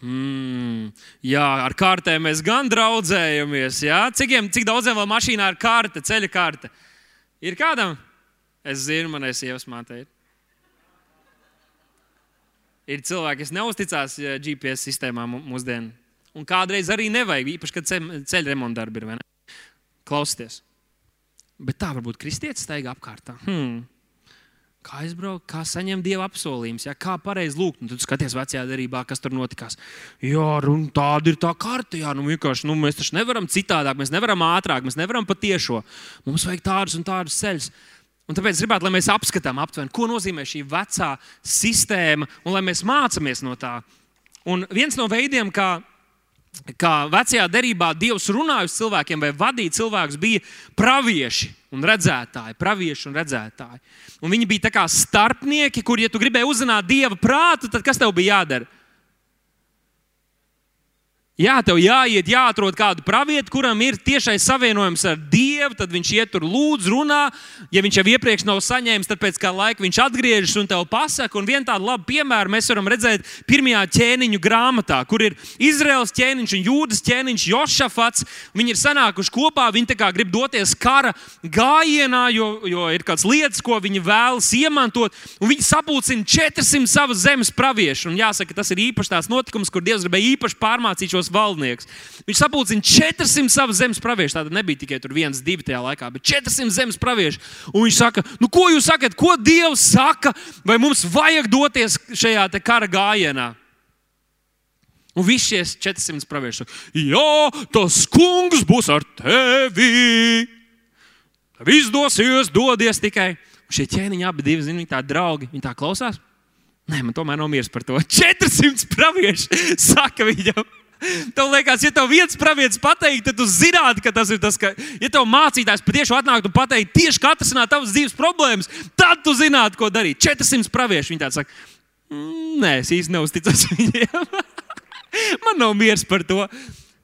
Mm, jā, ar kārtēm mēs gan draudzējamies. Jā? Cikiem, cik daudziem vēl mašīnā ir karte, ceļa karte? Ir kādam? Es zinu, manai sievas mātei. Ir cilvēki, kas neusticās GPS sistēmām mūsdienās. Un kādreiz arī nevajag, īpaši, kad ceļu remonta darbi ir. Klausieties. Bet tā varbūt kristietis staigā apkārt. Hmm. Kā aizbraukt, kā saņemt dieva apsolījumus, ja? kā pareizi lūgt. Un tad skaties vecajā darbā, kas tur notikās. Jā, un tāda ir tā kārta. Jā, nu vienkārši nu, mēs taču nevaram citādāk, mēs nevaram ātrāk, mēs nevaram patiešo. Mums vajag tādus un tādus ceļus. Un tāpēc gribētu, lai mēs apskatām aptuveni, ko nozīmē šī vecā sistēma, un lai mēs mācāmies no tā. Un viens no veidiem, kā kā vecajā derībā Dievs runāja uz cilvēkiem vai vadīja cilvēkus, bija pravieši un redzētāji. Pravieši un redzētāji. Un viņi bija kā starpnieki, kur, ja tu gribēji uzzināt Dieva prātu, tad kas tev bija jādara? Jā, tev jāiet, jāatrod kādu pravietu, kuram ir tiešais savienojums ar Dievu. Tad viņš iet tur, lūdz, runā. Ja viņš jau iepriekš nav saņēmis, tad pēc kāda laika viņš atgriežas un tev pasaka. Un vienu tādu labu piemēru mēs varam redzēt pirmajā ķēniņu grāmatā, kur ir Izraels ķēniņš un Jūdas ķēniņš Jošafats. Viņi ir sanākuši kopā, viņi grib doties kara gājienā, jo, jo ir kādas lietas, ko viņi vēlas iemantot. Viņi sapulcina 400 savas zemes praviešu. Un jāsaka, tas ir īpašs notikums, kur Dievs gribēja īpaši pārmācīt šos valdnieks. Viņš sapulcina 400 savas zemes praviešu. Tātad nebija tikai viens, divi tajā laikā, bet 400 zemes praviešu. Un viņš saka, nu, ko jūs sakat, ko Dievs saka, vai mums vajag doties šajā kara gājienā? Un visi šie 400 pravieši saka, jā, tas kungs būs ar tevi. Tev izdosies, dodies tikai. Un šie ķēniņi abi divi, zini, viņi tā draugi, viņi tā klausās. Nē, man tomēr nav miers par to. 400 pravieši saka viņam. Tev liekas, ja tev viens pravietis pateikt, tad tu zinātu, ka tas ir tas, ka, ja tev mācītājs patiešām atnāktu un pateiktu tieši kā atrisināt tavas dzīves problēmas, tad tu zinātu, ko darīt. 400 pravieši viņi tādi saka, mm, nē, es īsti neusticos viņiem. Man nav miers par to.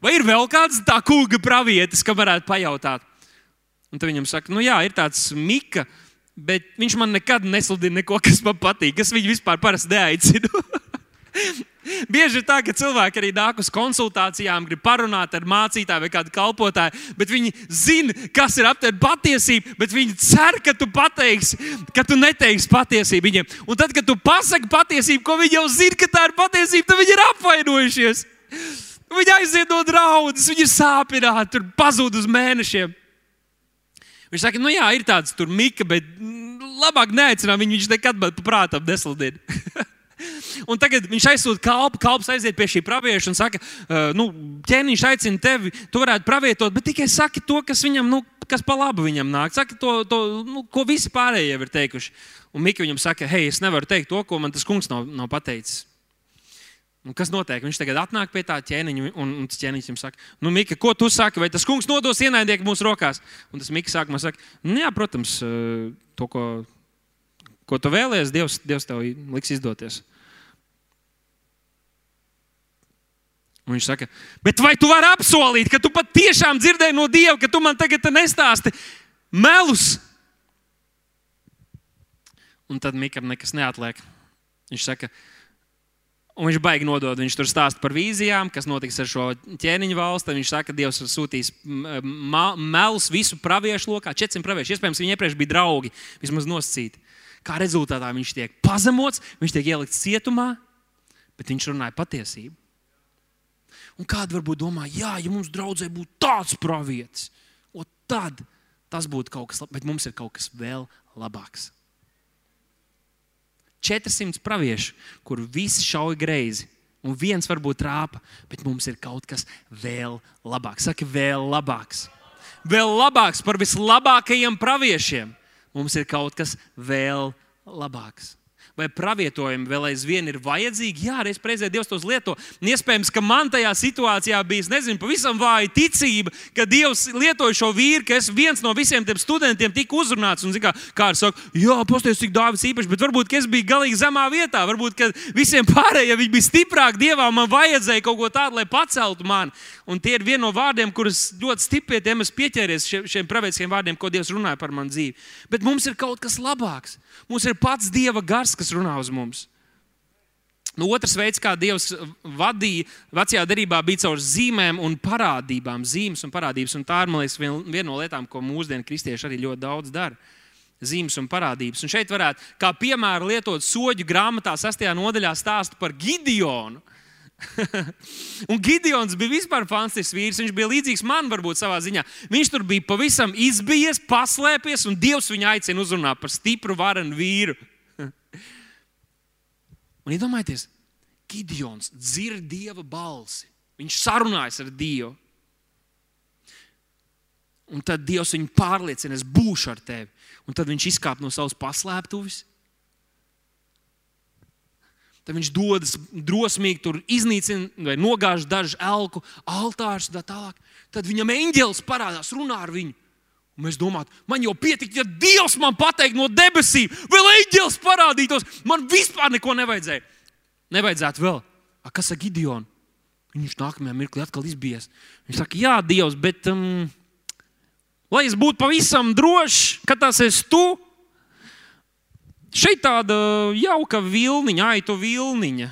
Vai ir vēl kāds tā kunga pravietis, kam varētu pajautāt? Un tad viņam saka, nu jā, ir tāds Mika, bet viņš man nekad nesludina neko, kas man patīk, kas viņu vispār neaicina. Bieži ir tā, ka cilvēki arī nāk uz konsultācijām, grib parunāt ar mācītāju vai kādu kalpotāju, bet viņi zina, kas ir aptuveni patiesība, bet viņi cer, ka tu pateiksi, ka tu neteiksi patiesību viņiem. Un tad, kad tu pasaki patiesību, ko viņi jau zina, ka tā ir patiesība, tad viņi ir apvainojušies. Viņi aiziet no draudzes, viņi ir sāpināti, tur pazūd uz mēnešiem. Viņš saka, nu jā, ir tāds tur mika, bet labāk neaicinām viņu, viņš nekad man prātam nesludina. Un tagad viņš aizsūta kalpu, kalps aiziet pie šī pravieša un saka, nu, ķēniņš aicina tevi, tu varētu pravietot, bet tikai saki to, kas viņam, nu, kas pa labu viņam nāk. Saki to, to nu, ko visi pārējie ir teikuši. Un Mika viņam saka, hei, es nevaru teikt to, ko man tas kungs nav, nav pateicis. Un kas notiek? Viņš tagad atnāk pie tā ķēniņa, un, un tas ķēniņš viņam saka, nu, Mika, ko tu saki? Vai tas kungs nodos ienaidnieku mūsu rokās? Un tas Mika sākumā saka, nu, jā, protams, to, ko, ko tu vēlējies, Dievs, Dievs tev liks izdoties. Un viņš saka, bet vai tu vari apsolīt, ka tu patiešām dzirdēji no Dieva, ka tu man tagad nestāsti melus? Un tad Mikam nekas neatliek. Viņš saka, un viņš baigi nodod. Viņš tur stāsta par vīzijām, kas notiks ar šo ķēniņu valsti. Viņš saka, ka Dievs ir sūtījis melus visu praviešu lokā, 400 praviešu. Iespējams, viņi iepriekš bija draugi, vismaz nosacīti. Kā rezultātā viņš tiek pazemots, viņš tiek ielikts cietumā, bet viņš runāja patiesību. Un kāda varbūt domā, jā, ja mums draudzē būtu tāds pravietis, tad tas būtu kaut kas labs, bet mums ir kaut kas vēl labāks. 400 praviešu, kur visi šauja greizi, un viens varbūt rāpa, bet mums ir kaut kas vēl labāks. Saka, vēl labāks. Vēl labāks par vislabākajiem praviešiem. Mums ir kaut kas vēl labāks vai pravietojumi vēl aizvien ir vajadzīgi. Jā, reiz reizē Dievs tos lieto. Iespējams, ka man tajā situācijā bija, nezinu, pavisam vāja ticība, ka Dievs lietoja šo vīru, ka es viens no visiem tiem studentiem tika uzrunāts. Un, kā, kā ar saka, jā, pasties, cik dāvis īpaši, bet varbūt es biju galīgi zemā vietā. Varbūt visiem pārējiem viņi bija stiprāki Dievā, man vajadzēja kaut ko tādu, lai paceltu mani. Un tie ir vieni no vārdiem, kurus ļoti stipri tiem es pieķēries šiem, šiem pravietiskiem vārdiem, ko Dievs runāja par manu dzīvi. Bet mums ir kaut kas labāks. Mums ir pats Dieva gars, kas runā uz mums. Nu, otrs veids, kā Dievs vadīja vecajā darbā, bija caur zīmēm un parādībām. Zīmes un parādības. Un tā ir liekas, viena no lietām, ko mūsdienu kristieši arī ļoti daudz dara. Zīmes un parādības. Un šeit varētu, kā piemēru, lietot soļu grāmatā, 6. nodaļā stāstu par Gideonu. un Gideons bija vispār fantastisks vīrs. Viņš bija līdzīgs man, varbūt savā ziņā. Viņš tur bija pavisam izbijies, paslēpies, un Dievs viņu aicina uzrunāt par stipru, varenu vīru. Un iedomājieties, Gideons dzird dieva balsi. Viņš sarunājas ar Dievu. Un tad Dievs viņu pārliecina, es būšu ar tevi. Un tad viņš izkāp no savas paslēptuves. Tad viņš dodas drosmīgi, tur iznīcina vai nogāž dažu elku, altārus un tā tālāk. Tad viņam eņģēlis parādās, runā ar viņu. Un mēs domājam, man jau pietika, ja Dievs man pateiks no debesīm, vēl eņģēlis parādītos. Man vispār neko nevajadzēja. Nevajadzētu vēl. A, kas ar Gideonu? Viņš nākamajā mirklī atkal izbies. Viņš saka, jā, Dievs, bet um, lai es būtu pavisam drošs, ka tas esi tu, šeit tāda jauka vilniņa, aitu vilniņa.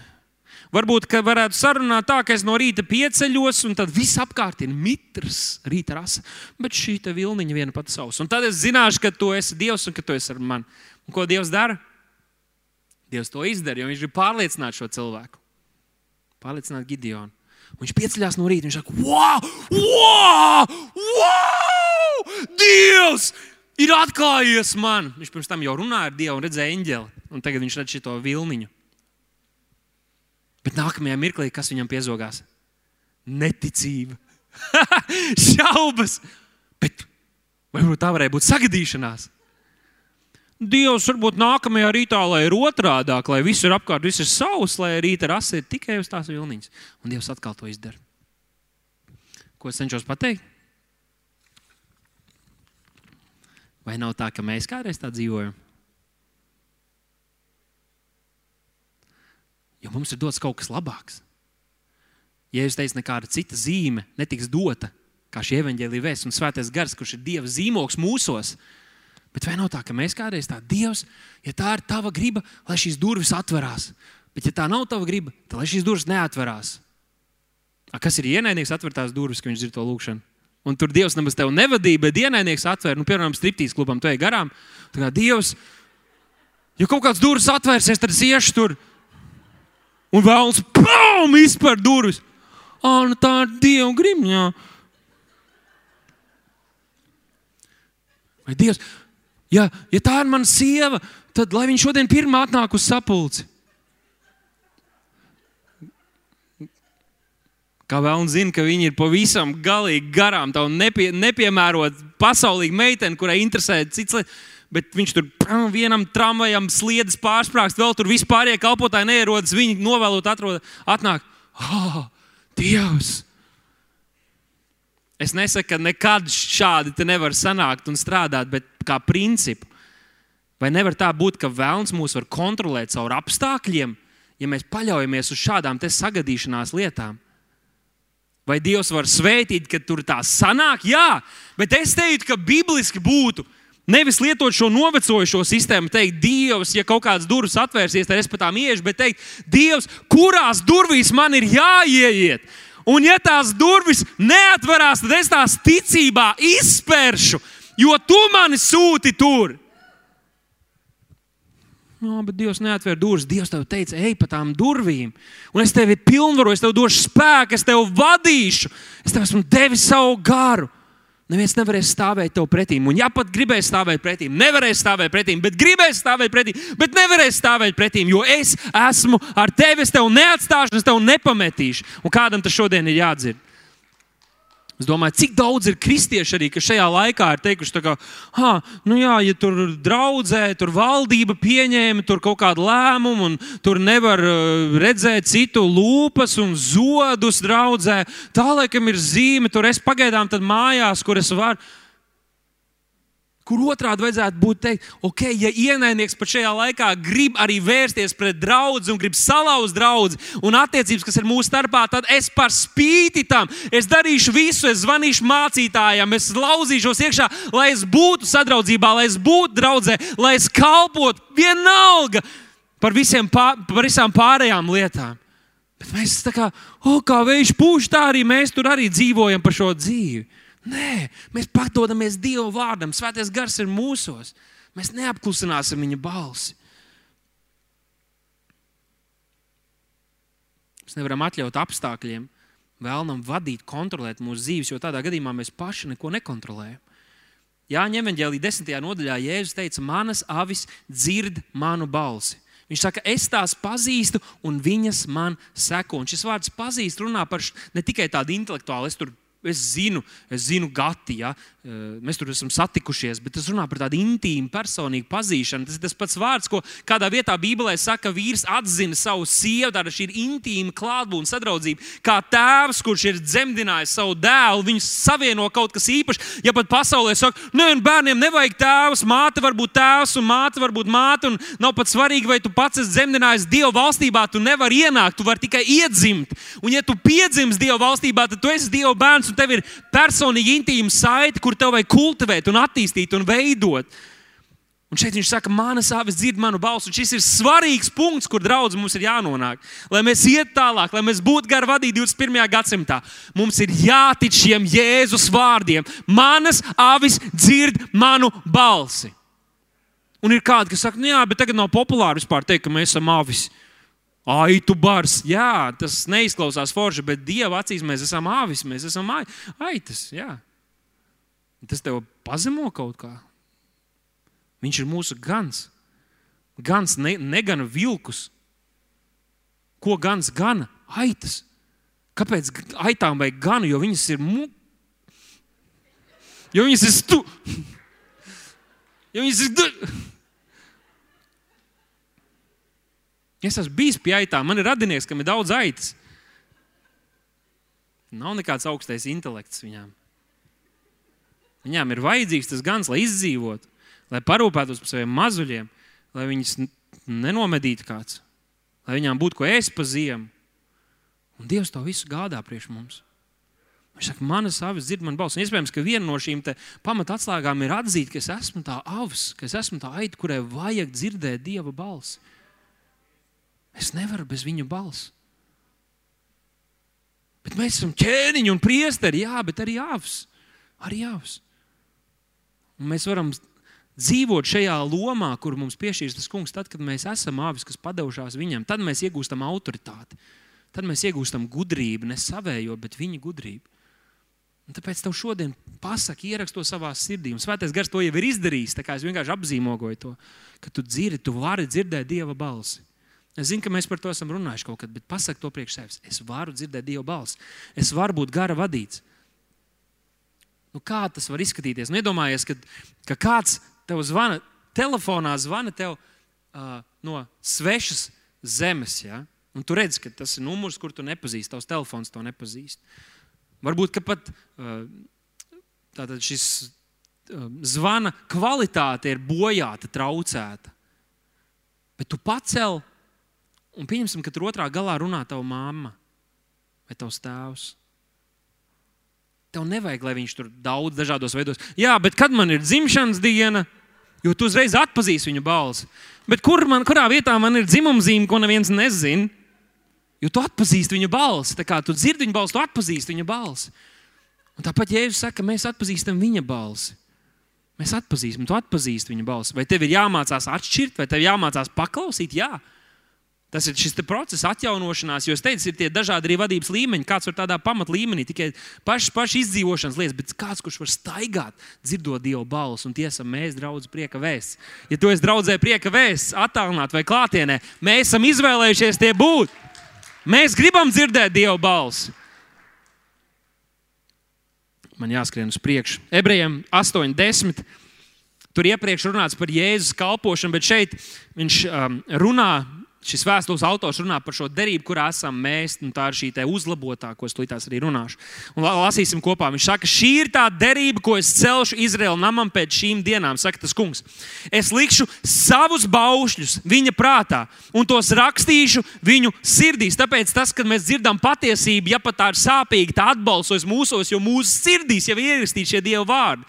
Varbūt, ka varētu sarunāt tā, ka es no rīta pieceļos, un tad viss apkārt ir mitrs, rīta rasa. Bet šī vilniņa viena pati savs. Un tad es zināšu, ka tu esi Dievs un ka tu esi ar mani. Un ko Dievs dara? Dievs to izdara, jo viņš grib pārliecināt šo cilvēku. Pārliecināt Gideonu. Viņš pieceļās no rīta. Viņš saka, wow, wow, wow! Dievs ir atklājies man! Viņš pirms tam jau runāja ar Dievu un redzēja eņģeli. Un tagad viņš redz šo vilniņu. Bet nākamajā mirklī, kas viņam piezogās? Neticība, šaubas. Bet varbūt tā varēja būt sagadīšanās. Dievs varbūt nākamajā rītā, lai ir otrādāk, lai viss ir apkārt, viss ir savs, lai rīta rasa ir tikai uz tās vilniņas. Un Dievs atkal to izdara. Ko es cenšos pateikt? Vai nav tā, ka mēs kādreiz tā dzīvojam? Jo mums ir dots kaut kas labāks. Ja jūs teicat, nekāda cita zīme netiks dota, kā šī evaņģēlīja vēsts un svētais gars, kurš ir Dieva zīmogs mūsos, bet vai nav tā, ka mēs kādreiz tā Dievs, ja tā ir tava griba, lai šīs durvis atverās, bet ja tā nav tava griba, tad lai šīs durvis neatverās. A, kas ir ienaidnieks atvērtās durvis, ka viņš dzird to lūgšanu? Un tur Dievs nemaz tevi nevadīja, bet ienaidnieks atver, nu, piemēram, striptīs klubam, tu ej garām. Tā kā Dievs, ja kaut kāds durvis atvērsies, tad es iešu tur un vēlams pām izpēr durvis. Ah, nu tā ir Dieva grimņā. Vai Dievs, ja, ja tā ir mana sieva, tad lai viņa šodien pirmā atnāk uz sapulci. Kā vēl zina, ka viņi ir pavisam galīgi garām, tā nepie, nepiemērot pasaulīgi meiteni, kurai interesē cits lietas bet viņš tur vienam tramvajam sliedas pārsprāgst, vēl tur vispārējie kalpotāji neierodas, viņi novēlot, atrod, atnāk. Oh, Dievs! Es nesaku, ka nekad šādi nevar sanākt un strādāt, bet kā principu. Vai nevar tā būt, ka vēlns mūs var kontrolēt caur apstākļiem, ja mēs paļaujamies uz šādām sagadīšanās lietām? Vai Dievs var svētīt, ka tur tā sanāk? Jā, bet es teiktu, ka bibliski būtu, Nevis lietot šo novecojušo sistēmu, teikt, Dievs, ja kaut kādas durvis atvērsies, tad es pa tām iešu, bet teikt, Dievs, kurās durvīs man ir jāieiet. Un, ja tās durvis neatverās, tad es tās ticībā izspēršu, jo tu mani sūti tur. No, bet Dievs neatver durvis. Dievs tev teica, ej pa tām durvīm. Un es tevi pilnvaroju, es tev došu spēku, es tevi vadīšu. Es tev esmu devis savu garu. Neviens nevarēs stāvēt tev pretī. Un, ja pat gribēs stāvēt pretī, nevarēs stāvēt pretī, bet gribēs stāvēt pretī, bet nevarēs stāvēt pretī, jo es esmu ar tevi, es tevi neatstāšu, es tevi nepametīšu. Un kādam tas šodien ir jādzird? Es domāju, cik daudz ir kristieši arī, kas šajā laikā ir teikuši, ka, ah, nu jā, ja tur draudzē, tur valdība pieņēma tur kaut kādu lēmumu, un tur nevar uh, redzēt citu lūpas un zodus draudzē, tā laikam ir zīme, tur es pagaidām mājās, kur es varu kur otrādi vajadzētu būt teikt, ok, ja ienaidnieks pat šajā laikā grib arī vērsties pret draugu un grib salauzt draugu un attiecības, kas ir mūsu starpā, tad es par spīti tam, es darīšu visu, es zvanīšu mācītājiem, es lauzīšos iekšā, lai es būtu sadraudzībā, lai es būtu draudzē, lai es kalpotu vienalga par, pār, par visām pārējām lietām. Bet mēs tā kā, oh, kā vējš pūš, tā arī mēs tur arī dzīvojam par šo dzīvi. Nē, mēs padodamies Dieva vārdam. Svētais gars ir mūsos. Mēs neapklusināsim viņa balsi. Mēs nevaram atļaut apstākļiem, vēlnam vadīt, kontrolēt mūsu dzīves, jo tādā gadījumā mēs paši neko nekontrolējam. Jā, ņemot ģēlī desmitajā nodaļā, Jēzus teica, manas avis dzird manu balsi. Viņš saka, es tās pazīstu, un viņas man seko. Un šis vārds pazīst runā par ne tikai tādu intelektuālu, es tur Es zinu, es zinu Gati, ja? mēs tur esam satikušies, bet tas runā par tādu intīmu, personīgu pazīšanu. Tas ir tas pats vārds, ko kādā vietā Bībelē saka, ka vīrs atzina savu sievu. Tā ir intīma klātbūtne, sadraudzība. Kā tēvs, kurš ir dzemdinājis savu dēlu, viņus savieno kaut kas īpašs. Ja pat pasaulē saka, nē, nu, bērniem nevajag tēvs, māte var būt tēvs un māte var būt māte. Nav pat svarīgi, vai tu pats esi dzemdinājis Dieva valstībā, tu nevari ienākt, tu vari tikai iedzimt. Un ja tu piedzimsti Dieva valstībā, tad tu esi Dieva bērns un tev ir personīgi intīma saite, kur tev vajag kultivēt, un attīstīt un veidot. Un šeit viņš saka, manas avis dzird manu balsi. Šis ir svarīgs punkts, kur draudz mums ir jānonāk. Lai mēs ietu tālāk, lai mēs būtu gari vadīti 21. gadsimtā, mums ir jātic šiem Jēzus vārdiem. Manas avis dzird manu balsi. Un ir kādi, kas saka, nu jā, bet tagad nav populāri vispār teikt, ka mēs esam avis. Aitu bars, jā, tas neizklausās forši, bet Dieva acīs mēs esam āvis, mēs esam aitas. Jā. Tas tev pazemo kaut kā. Viņš ir mūsu gans. Gans ne, negana vilkus. Ko gans gana? Aitas. Kāpēc aitām vajag ganu? Jo viņas ir mu... Jo viņas ir stu... Jo viņas ir... Es esmu bijis pie aitām, man ir radinieks, kam ir daudz aitas. Nav nekāds augstais intelekts viņām. Viņām ir vajadzīgs tas gans, lai izdzīvotu, lai parūpētos par saviem mazuļiem, lai viņus nenomedītu kāds, lai viņām būtu ko ēst pa ziemu. Un Dievs to visu gādā priekš mums. Viņš saka, manas avis dzird man balsi. Iespējams, ka viena no šīm pamatatslēgām ir atzīt, ka es esmu tā avs, ka es esmu tā aita, kurai vajag dzirdēt Dieva balsi. Es nevaru bez viņu balss. Bet mēs esam ķēniņi un priesteri, jā, bet arī jāvs. Arī jāvs. Un mēs varam dzīvot šajā lomā, kur mums piešķīrs tas kungs, tad, kad mēs esam āvis, kas padevušās viņam, tad mēs iegūstam autoritāti. Tad mēs iegūstam gudrību, ne savējo, bet viņa gudrību. Un tāpēc tev šodien pasaki, ierakst to savā sirdī. Un svētais gars to jau ir izdarījis. Es vienkārši apzīmogoju to, ka tu dzirdi, tu vari dzirdēt Dieva balsi. Es zinu, ka mēs par to esam runājuši kaut kad, bet pasak to priekš sevis. Es varu dzirdēt Dieva balsi. Es varu būt gara vadīts. Nu, kā tas var izskatīties? Nu, ka, ka kāds tev zvana, telefonā zvana tev uh, no svešas zemes. Ja? Un tu redz, ka tas ir numurs, kur tu nepazīsti. Tavs telefons to nepazīst. Varbūt pat uh, šis uh, zvana kvalitāte ir bojāta, traucēta. Bet tu pacēli Un pieņemsim, ka tur otrā galā runā tava mamma vai tavs tēvs. Tev nevajag, lai viņš tur daudz dažādos veidos. Jā, bet kad man ir dzimšanas diena, jo tu uzreiz atpazīsi viņu balsi. Bet kur man, kurā vietā man ir dzimuma zīme, ko neviens nezina? Jo tu atpazīsti viņa balsi. Tā kā tu dzirdi viņa balsi, tu atpazīsti viņa balsi. Un tāpat Jēzus saka, mēs atpazīstam viņa balsi. Mēs atpazīstam, tu atpazīsti viņa balsi. Vai tev ir jāmācās atšķirt, vai tev jāmācās paklausīt? Jā, Tas ir šis process, atjaunošanās, jo es teicu, ir tie dažādi arī vadības līmeņi. Kāds var tādā pamat līmenī, tikai pašas paš izdzīvošanas lietas, bet kāds, kurš var staigāt, dzirdot Dieva balsi, un tiesam mēs, draugi, prieka vēsts. Ja tu esi draudzē prieka vēsts, attālināt vai klātienē, mēs esam izvēlējušies tie būt. Mēs gribam dzirdēt Dieva balsi. Man jāskrien uz priekšu. Ebrejiem 8, 10. Tur iepriekš runāts par Jēzus kalpošanu, bet šeit viņš um, runā šis vēstules autors runā par šo derību, kurā esam mēs. Tā ir šī uzlabotā, ko es līdz arī runāšu. Un lasīsim kopā. Viņš saka, šī ir tā derība, ko es celšu Izraēla namam pēc šīm dienām, saka tas kungs. Es likšu savus baušļus viņa prātā un tos rakstīšu viņu sirdīs. Tāpēc tas, kad mēs dzirdam patiesību, ja pat tā ir sāpīga, tā atbalstos mūsos, jo mūsu sirdīs jau ir ierakstīti šie Dieva vārdi.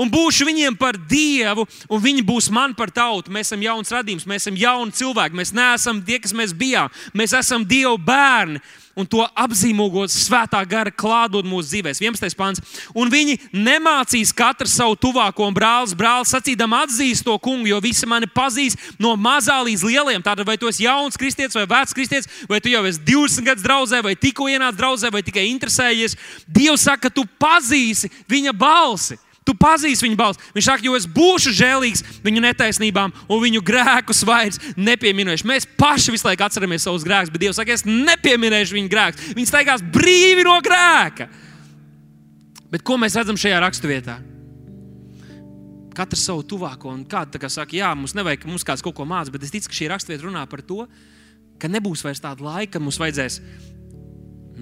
Un būšu viņiem par Dievu, un viņi būs man par tautu. Mēs esam jauns radījums, mēs esam jauni cilvēki. Mēs neesam esam tie, kas mēs bijām. Mēs esam Dieva bērni. Un to apzīmogot svētā gara klātbūtne mūsu dzīvēm. 11. pāns. Un viņi nemācīs katru savu tuvāko un brālis, brālis sacīdam, atzīst to kungu, jo visi mani pazīst no mazā līdz lieliem. Tātad, vai tu esi jauns kristietis vai vecs kristietis, vai tu jau esi 20 gadus draudzē, vai tikko ienācis draudzē, vai tikai interesējies. Dievs saka, ka tu pazīsi viņa balsi. Tu pazīsti viņa balsi. Viņš saka, jo es būšu žēlīgs viņu netaisnībām un viņu grēkus vairs nepieminēšu. Mēs paši visu laiku atceramies savus grēkus, bet Dievs saka, es nepieminēšu viņu grēkus. Viņi staigās brīvi no grēka. Bet ko mēs redzam šajā raksturvietā? Katrs savu tuvāko, un kāds kā saka, jā, mums nevajag, mums kāds kaut ko mācīs, bet es ticu, ka šī raksturvieta runā par to, ka nebūs vairs tāda laika, kad mums vajadzēs.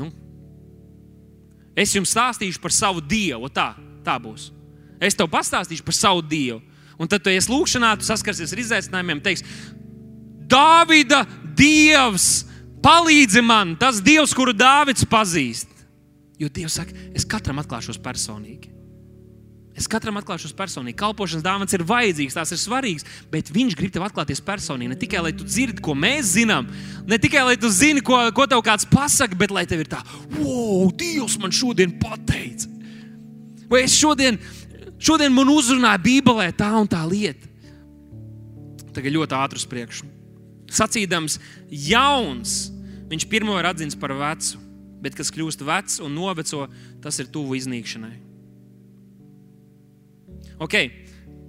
Nu, es jums stāstīšu par savu dievu, tā, tā būs. Es tev pastāstīšu par savu dievu. Un tad, tu esi lūgšanā, tu saskarsies ar izaicinājumiem, teiks, Dāvida dievs, palīdzi man, tas dievs, kuru Dāvids pazīst. Jo Dievs saka, es katram atklāšos personīgi. Es katram atklāšos personīgi. Kalpošanas dāvāns ir vajadzīgs, tās ir svarīgas, bet viņš grib tev atklāties personīgi. Ne tikai lai tu dzirdi, ko mēs zinām, ne tikai lai tu zini, ko, ko tev kāds pasaka, bet lai tev ir tā, wow, Dievs man šodien pateica. Vai es šodien Šodien man uzrunāja Bībelē tā un tā lieta. Tagad ļoti ātri uz priekšu. Sacīdams, jauns, viņš pirmo ir atzīts par vecu, bet kas kļūst vecs un noveco, tas ir tuvu iznīkšanai. Okay.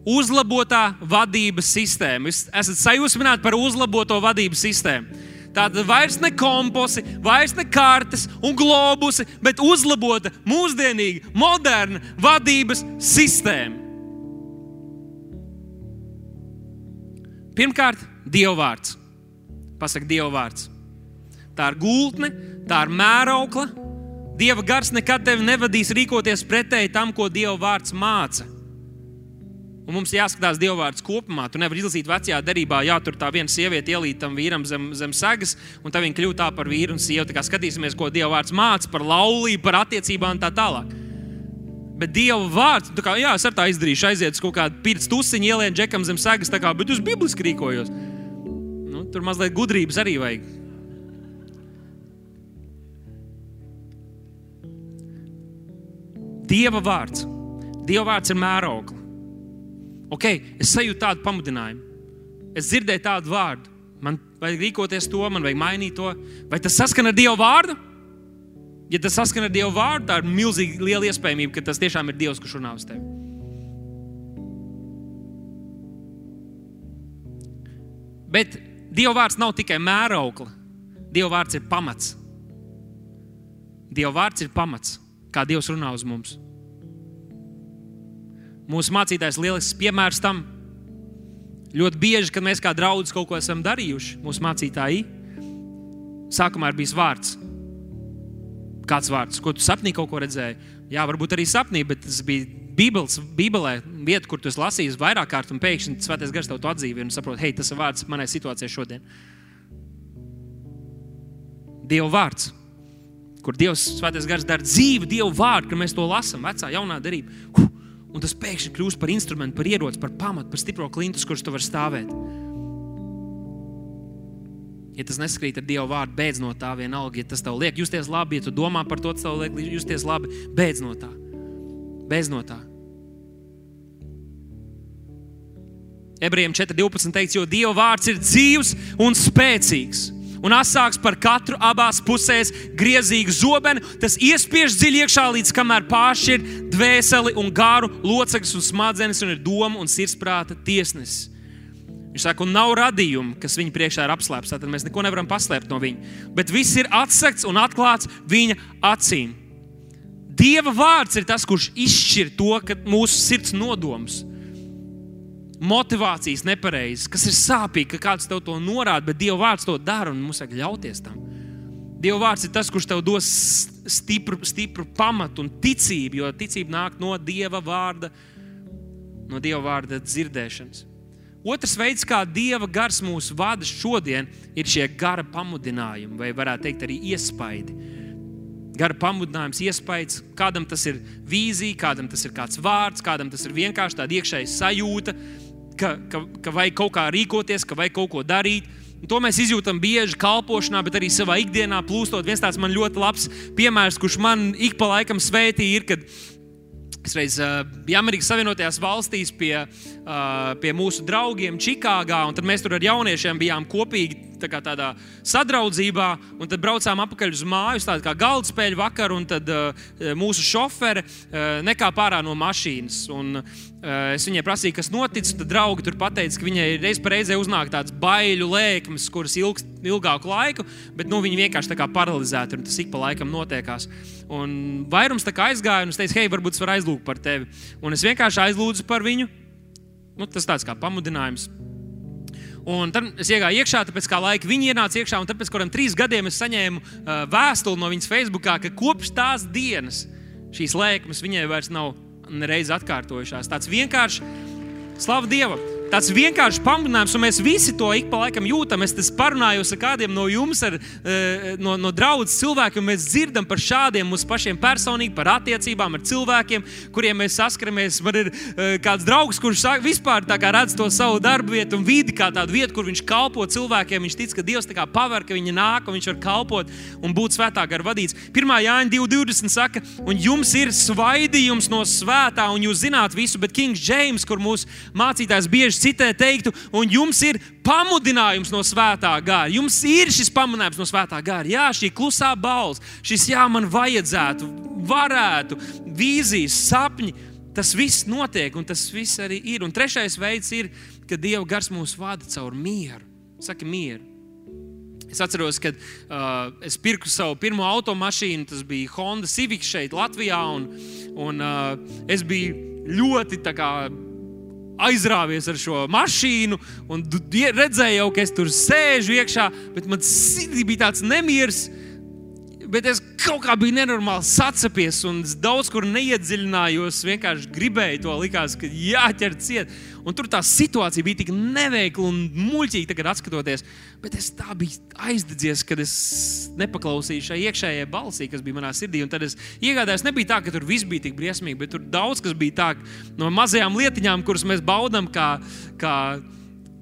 Uzlabotā vadības sistēma. Jūs esat sajūsmināti par uzlaboto vadības sistēmu. Tāda vairs ne komposi, vairs ne kartes un globusi, bet uzlabota, mūsdienīga, moderna vadības sistēma. Pirmkārt, Dieva vārds. Pasaka, Dieva vārds. Tā ir gultne, tā ir mēraukla. Dieva gars nekad tevi nevadīs rīkoties pretēji tam, ko Dieva vārds māca. Un mums jāskatās dievvvārds kopumā. Tu nevari izlasīt vecajā derībā, jā, tur tā viena sieviete ielīta tam vīram zem, zem segas, un tā viņa kļūst tā par vīru un sievu. Tā kā skatīsimies, ko dievvvārds māca par laulību, par attiecībām un tā tālāk. Bet Dieva vārds, kā, jā, es ar tā izdarīšu, aiziet uz kaut kādu pirts tusiņu, ielienu džekam zem segas, kā, bet uz bibliski rīkojos. Nu, tur mazliet gudrības arī vajag. Dieva vārds. Dieva vārds ir mēroklis ok, es sajūtu tādu pamudinājumu. Es dzirdēju tādu vārdu. Man vajag rīkoties to, man vajag mainīt to. Vai tas saskan ar Dieva vārdu? Ja tas saskan ar Dieva vārdu, tā ir milzīgi liela iespējamība, ka tas tiešām ir Dievs, kurš runā uz tevi. Bet Dieva vārds nav tikai mēraukla. Dieva vārds ir pamats. Dieva vārds ir pamats, kā Dievs runā uz mums. Mūsu mācītājs ir lielisks piemērs tam. Ļoti bieži, kad mēs kā draugi kaut ko esam darījuši, mūsu mācītāji, sākumā ir bijis vārds. Kāds vārds, ko tu sapnī kaut ko redzēji? Jā, varbūt arī sapnī, bet tas bija Bībeles, Bībelē, vieta, kur tu esi lasījis vairāk kārt, un pēkšņi Svētais Gars tev to atzīvi un saproti, hei, tas ir vārds manai situācijai šodien. Dieva vārds, kur Dievs, Svētais Gars dara dzīvi, Dieva vārdu, kad mēs to lasām, vecā, jaunā derība. Huh! Un tas pēkšņi kļūst par instrumentu, par ieroci, par pamatu, par stipro klintu, kurš tu vari stāvēt. Ja tas neskrīt ar Dieva vārdu, beidz no tā vienalga. Ja tas tev liek justies labi, ja tu domā par to, tas tev liek justies labi, beidz no tā. Beidz no tā. Ebrejiem 4.12. teikts, jo Dieva vārds ir dzīves un spēcīgs un asāks par katru abās pusēs griezīgu zobenu. Tas iespiež dziļi iekšā, līdz kamēr pāršķir dvēseli un garu, locekļus un smadzenes, un ir doma un sirdsprāta tiesnesis. Viņš saka, un nav radījumu, kas viņa priekšā ir apslēpts. Tad mēs neko nevaram paslēpt no viņa. Bet viss ir atsegts un atklāts viņa acīm. Dieva vārds ir tas, kurš izšķir to, ka mūsu sirds nodoms motivācijas nepareizas, kas ir sāpīgi, ka kāds tev to norāda, bet Dieva vārds to dara un mums vajag ļauties tam. Dieva vārds ir tas, kurš tev dos stipru, stipru pamatu un ticību, jo ticība nāk no Dieva vārda, no Dieva vārda dzirdēšanas. Otrs veids, kā Dieva gars mūs vada šodien, ir šie gara pamudinājumi, vai varētu teikt, arī iespaidi. Gara pamudinājums, iespējas, kādam tas ir vīzija, kādam tas ir kāds vārds, kādam tas ir vienkārši tāda iekšēja sajūta, ka, ka, ka vajag kaut kā rīkoties, ka vajag kaut ko darīt. Un to mēs izjūtam bieži kalpošanā, bet arī savā ikdienā plūstot. Viens tāds man ļoti labs piemērs, kurš man ik pa laikam svētī, ir, kad Es reiz biju Amerikas Savienotajās valstīs pie, pie mūsu draugiem Čikāgā, un tad mēs tur ar jauniešiem bijām kopīgi tā tādā sadraudzībā, un tad braucām atpakaļ uz māju, tāda kā galdspēļu vakar, un tad uh, mūsu šofere uh, nekāpa ārā no mašīnas. Un, uh, es viņai prasīju, kas noticis, tad draugi tur pateica, ka viņai reiz reizē uznāk tāds baiļu lēkmes, kuras ilgst ilgāku laiku, bet nu, viņi vienkārši tā kā paralizēti, un tas ik pa laikam notiekās. Un vairums tā kā aizgāja, un es teicu, hei, varbūt es varu aizlūgt par tevi. Un es vienkārši aizlūdzu par viņu. Nu, tas tāds kā pamudinājums. Un tad es iegāju iekšā, tāpēc kā laika viņi ienāca iekšā, un pēc kādiem trīs gadiem es saņēmu uh, vēstuli no viņas Facebookā, ka kopš tās dienas šīs lēkmes viņai vairs nav nereiz atkārtojušās. Tāds vienkārši slavu Dievam! Tāds vienkāršs pamudinājums, un mēs visi to ik pa laikam jūtam. Es parunāju ar kādiem no jums, ar, eh, no, no draudzes cilvēkiem, un mēs dzirdam par šādiem mums pašiem personīgi, par attiecībām ar cilvēkiem, kuriem mēs saskaramies. Man ir eh, kāds draugs, kurš vispār redz to savu darbu vietu un vidi kā tādu vietu, kur viņš kalpo cilvēkiem. Viņš tic, ka Dievs tā kā paver, ka viņi nāk un viņš var kalpot un būt svētā gara vadīts. 1. Jāņa 2.20 saka, un jums ir svaidījums no svētā, un jūs zināt visu, bet Kings James, kur mūsu mācītājs bieži citē teiktu, un jums ir pamudinājums no svētā gara. Jums ir šis pamudinājums no svētā gara. Jā, šī klusā balss, šis jā, man vajadzētu, varētu, vīzijas, sapņi. Tas viss notiek, un tas viss arī ir. Un trešais veids ir, ka Dieva gars mūs vada caur mieru. Saka, mieru. Es atceros, kad uh, es pirku savu pirmo automašīnu. Tas bija Honda Civic šeit, Latvijā. Un, un, uh, es biju ļoti kā, aizrāvies ar šo mašīnu, un redzēju, jau, ka es tur sēžu iekšā, bet man sirdī bija tāds nemieris. Bet es kaut kā biju nenormāli sacepies, un daudz kur neiedziļinājos. Vienkārši gribēju to, likās, ka jāķer ciet. Un tur tā situācija bija tik neveikla un muļķīga, tagad skatoties. Bet es tā biju aizdedzies, kad es nepaklausīju šai iekšējai balsī, kas bija manā sirdī. Un tad es iegādājos, nebija tā, ka tur viss bija tik briesmīgi, bet tur daudz kas bija tā no mazajām lietiņām, kuras mēs baudām kā, kā,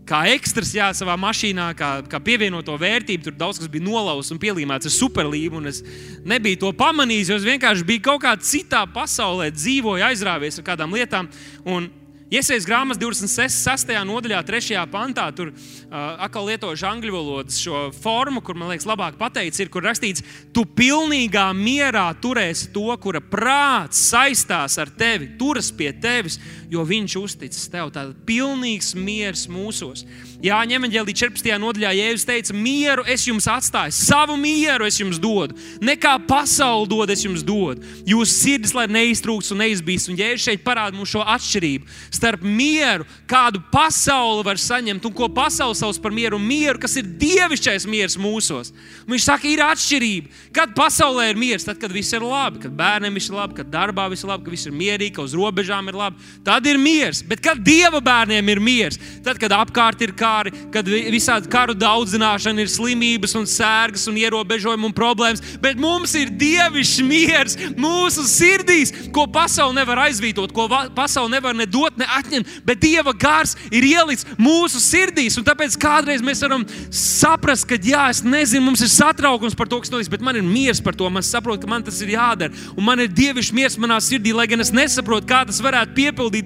kā ekstras jā, savā mašīnā, kā, kā pievienoto vērtību. Tur daudz kas bija nolauzts un pielīmēts ar superlīmu. Es nebiju to pamanījis, jo es vienkārši biju kaut kādā citā pasaulē, dzīvoju, aizrāvies ar kādām lietām. Un Iesaistās grāmatas 26. nodaļā, 3. pantā, tur uh, atkal lieto angļu valodas šo formu, kur man liekas, labāk pateicis, ir, kur rakstīts, tu pilnīgā mierā turēsi to, kura prāts saistās ar tevi, turas pie tevis, jo viņš uzticas tev. Tāds pilnīgs miers mūsos. Jāņem evanģēlī 14. nodaļā Jēzus teica, mieru es jums atstāju, savu mieru es jums dodu. Nekā pasauli dod, es jums dodu. Jūsu sirdis, lai neiztrūks un neizbīst. Un Jēzus šeit parāda mums šo atšķirību starp mieru, kādu pasauli var saņemt, un ko pasaule sauc par mieru, un mieru, kas ir dievišķais miers mūsos. Un viņš saka, ir atšķirība. Kad pasaulē ir miers, tad, kad viss ir labi, kad bērniem viss ir labi, kad darbā viss ir labi, kad viss ir mierīgi, ka uz robežām ir labi, tad ir miers. Bet kad dieva bērniem ir miers, tad, kad apkārt ir kā kāri, kad visādi karu daudzināšana ir slimības un sērgas un ierobežojumi un problēmas, bet mums ir dievišķs miers mūsu sirdīs, ko pasaule nevar aizvietot, ko pasaule nevar ne dot, ne atņemt, bet dieva gars ir ielikts mūsu sirdīs. Un tāpēc kādreiz mēs varam saprast, ka, jā, es nezinu, mums ir satraukums par to, kas notiks, bet man ir miers par to. Man saprot, ka man tas ir jādara. Un man ir dievišķs miers manā sirdī, lai gan es nesaprotu, kā tas varētu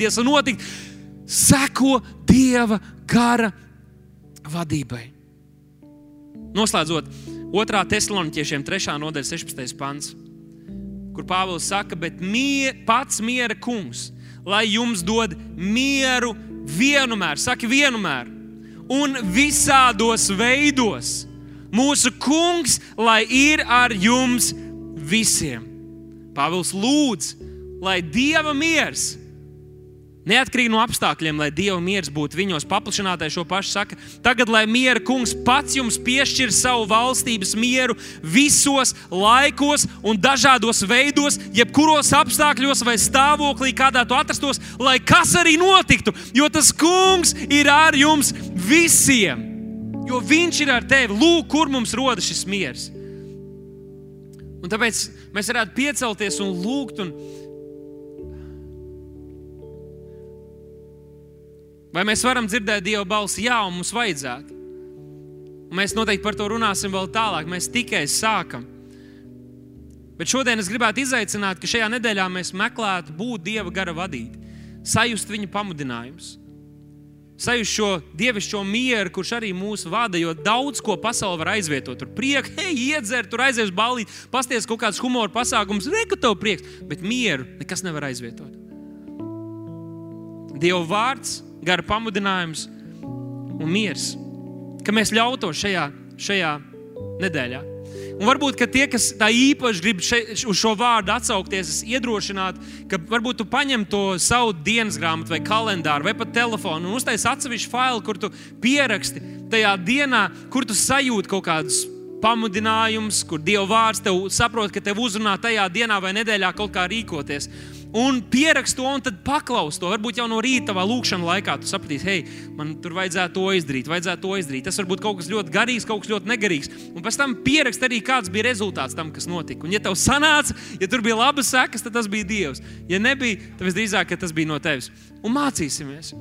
piepildīties un notikt. Seko Dieva gara vadībai. Noslēdzot, 2. Thessaloniķiešiem 3. nodaļa, 16. pants, kur Pāvils saka, bet mie, pats miera kungs, lai jums dod mieru vienmēr, saka vienmēr, un visādos veidos. Mūsu kungs, lai ir ar jums visiem. Pāvils lūdz, lai Dieva miers Neatkarīgi no apstākļiem, lai Dieva miers būtu viņos paplašinātais, šo pašu saka, tagad, lai miera kungs pats jums piešķir savu valstības mieru visos laikos un dažādos veidos, jebkuros apstākļos vai stāvoklī, kādā tu atrastos, lai kas arī notiktu, jo tas kungs ir ar jums visiem. Jo viņš ir ar tevi. Lūk, kur mums rodas šis miers. Un tāpēc mēs varētu piecelties un lūgt. Un Vai mēs varam dzirdēt Dieva balsi? Jā, un mums vajadzētu. Un mēs noteikti par to runāsim vēl tālāk. Mēs tikai sākam. Bet šodien es gribētu izaicināt, ka šajā nedēļā mēs meklētu būt Dieva gara vadīti, sajust viņa pamudinājumus. Sajust šo dievišķo mieru, kurš arī mūs vada, jo daudz ko pasaule var aizvietot. Tur prieks, hei, iedzer, tur aizies balīt, pasties kaut kāds humora pasākums, reku tev prieks, bet mieru nekas nevar aizvietot. Dieva vārds, gara pamudinājums un miers, ka mēs ļautos šajā, šajā nedēļā. Un varbūt tie, kas tā īpaši grib še, uz šo vārdu atsaukties, es iedrošinātu, ka varbūt tu paņem to savu dienas grāmatu, vai kalendāru, vai pat telefonu un uztaisīsi atsevišķu failu, kur tu pieraksti tajā dienā, kur tu sajūti kaut kādus pamudinājumus, kur Dieva vārds tev saprot, ka tev uzrunā tajā dienā vai nedēļā kaut kā rīkoties un pierakst to, un tad paklaus to. Varbūt jau no rīta, savā lūkšanā laikā, tu sapratīsi, hei, man tur vajadzētu to izdarīt, vajadzētu to izdarīt. Tas var būt kaut kas ļoti garīgs, kaut kas ļoti negarīgs. Un pēc tam pierakst arī, kāds bija rezultāts tam, kas notika. Un, ja tev sanāca, ja tur bija labas sekas, tad tas bija Dievs. Ja nebija, tad visdrīzāk tas bija no tevis. Un mācīsimies.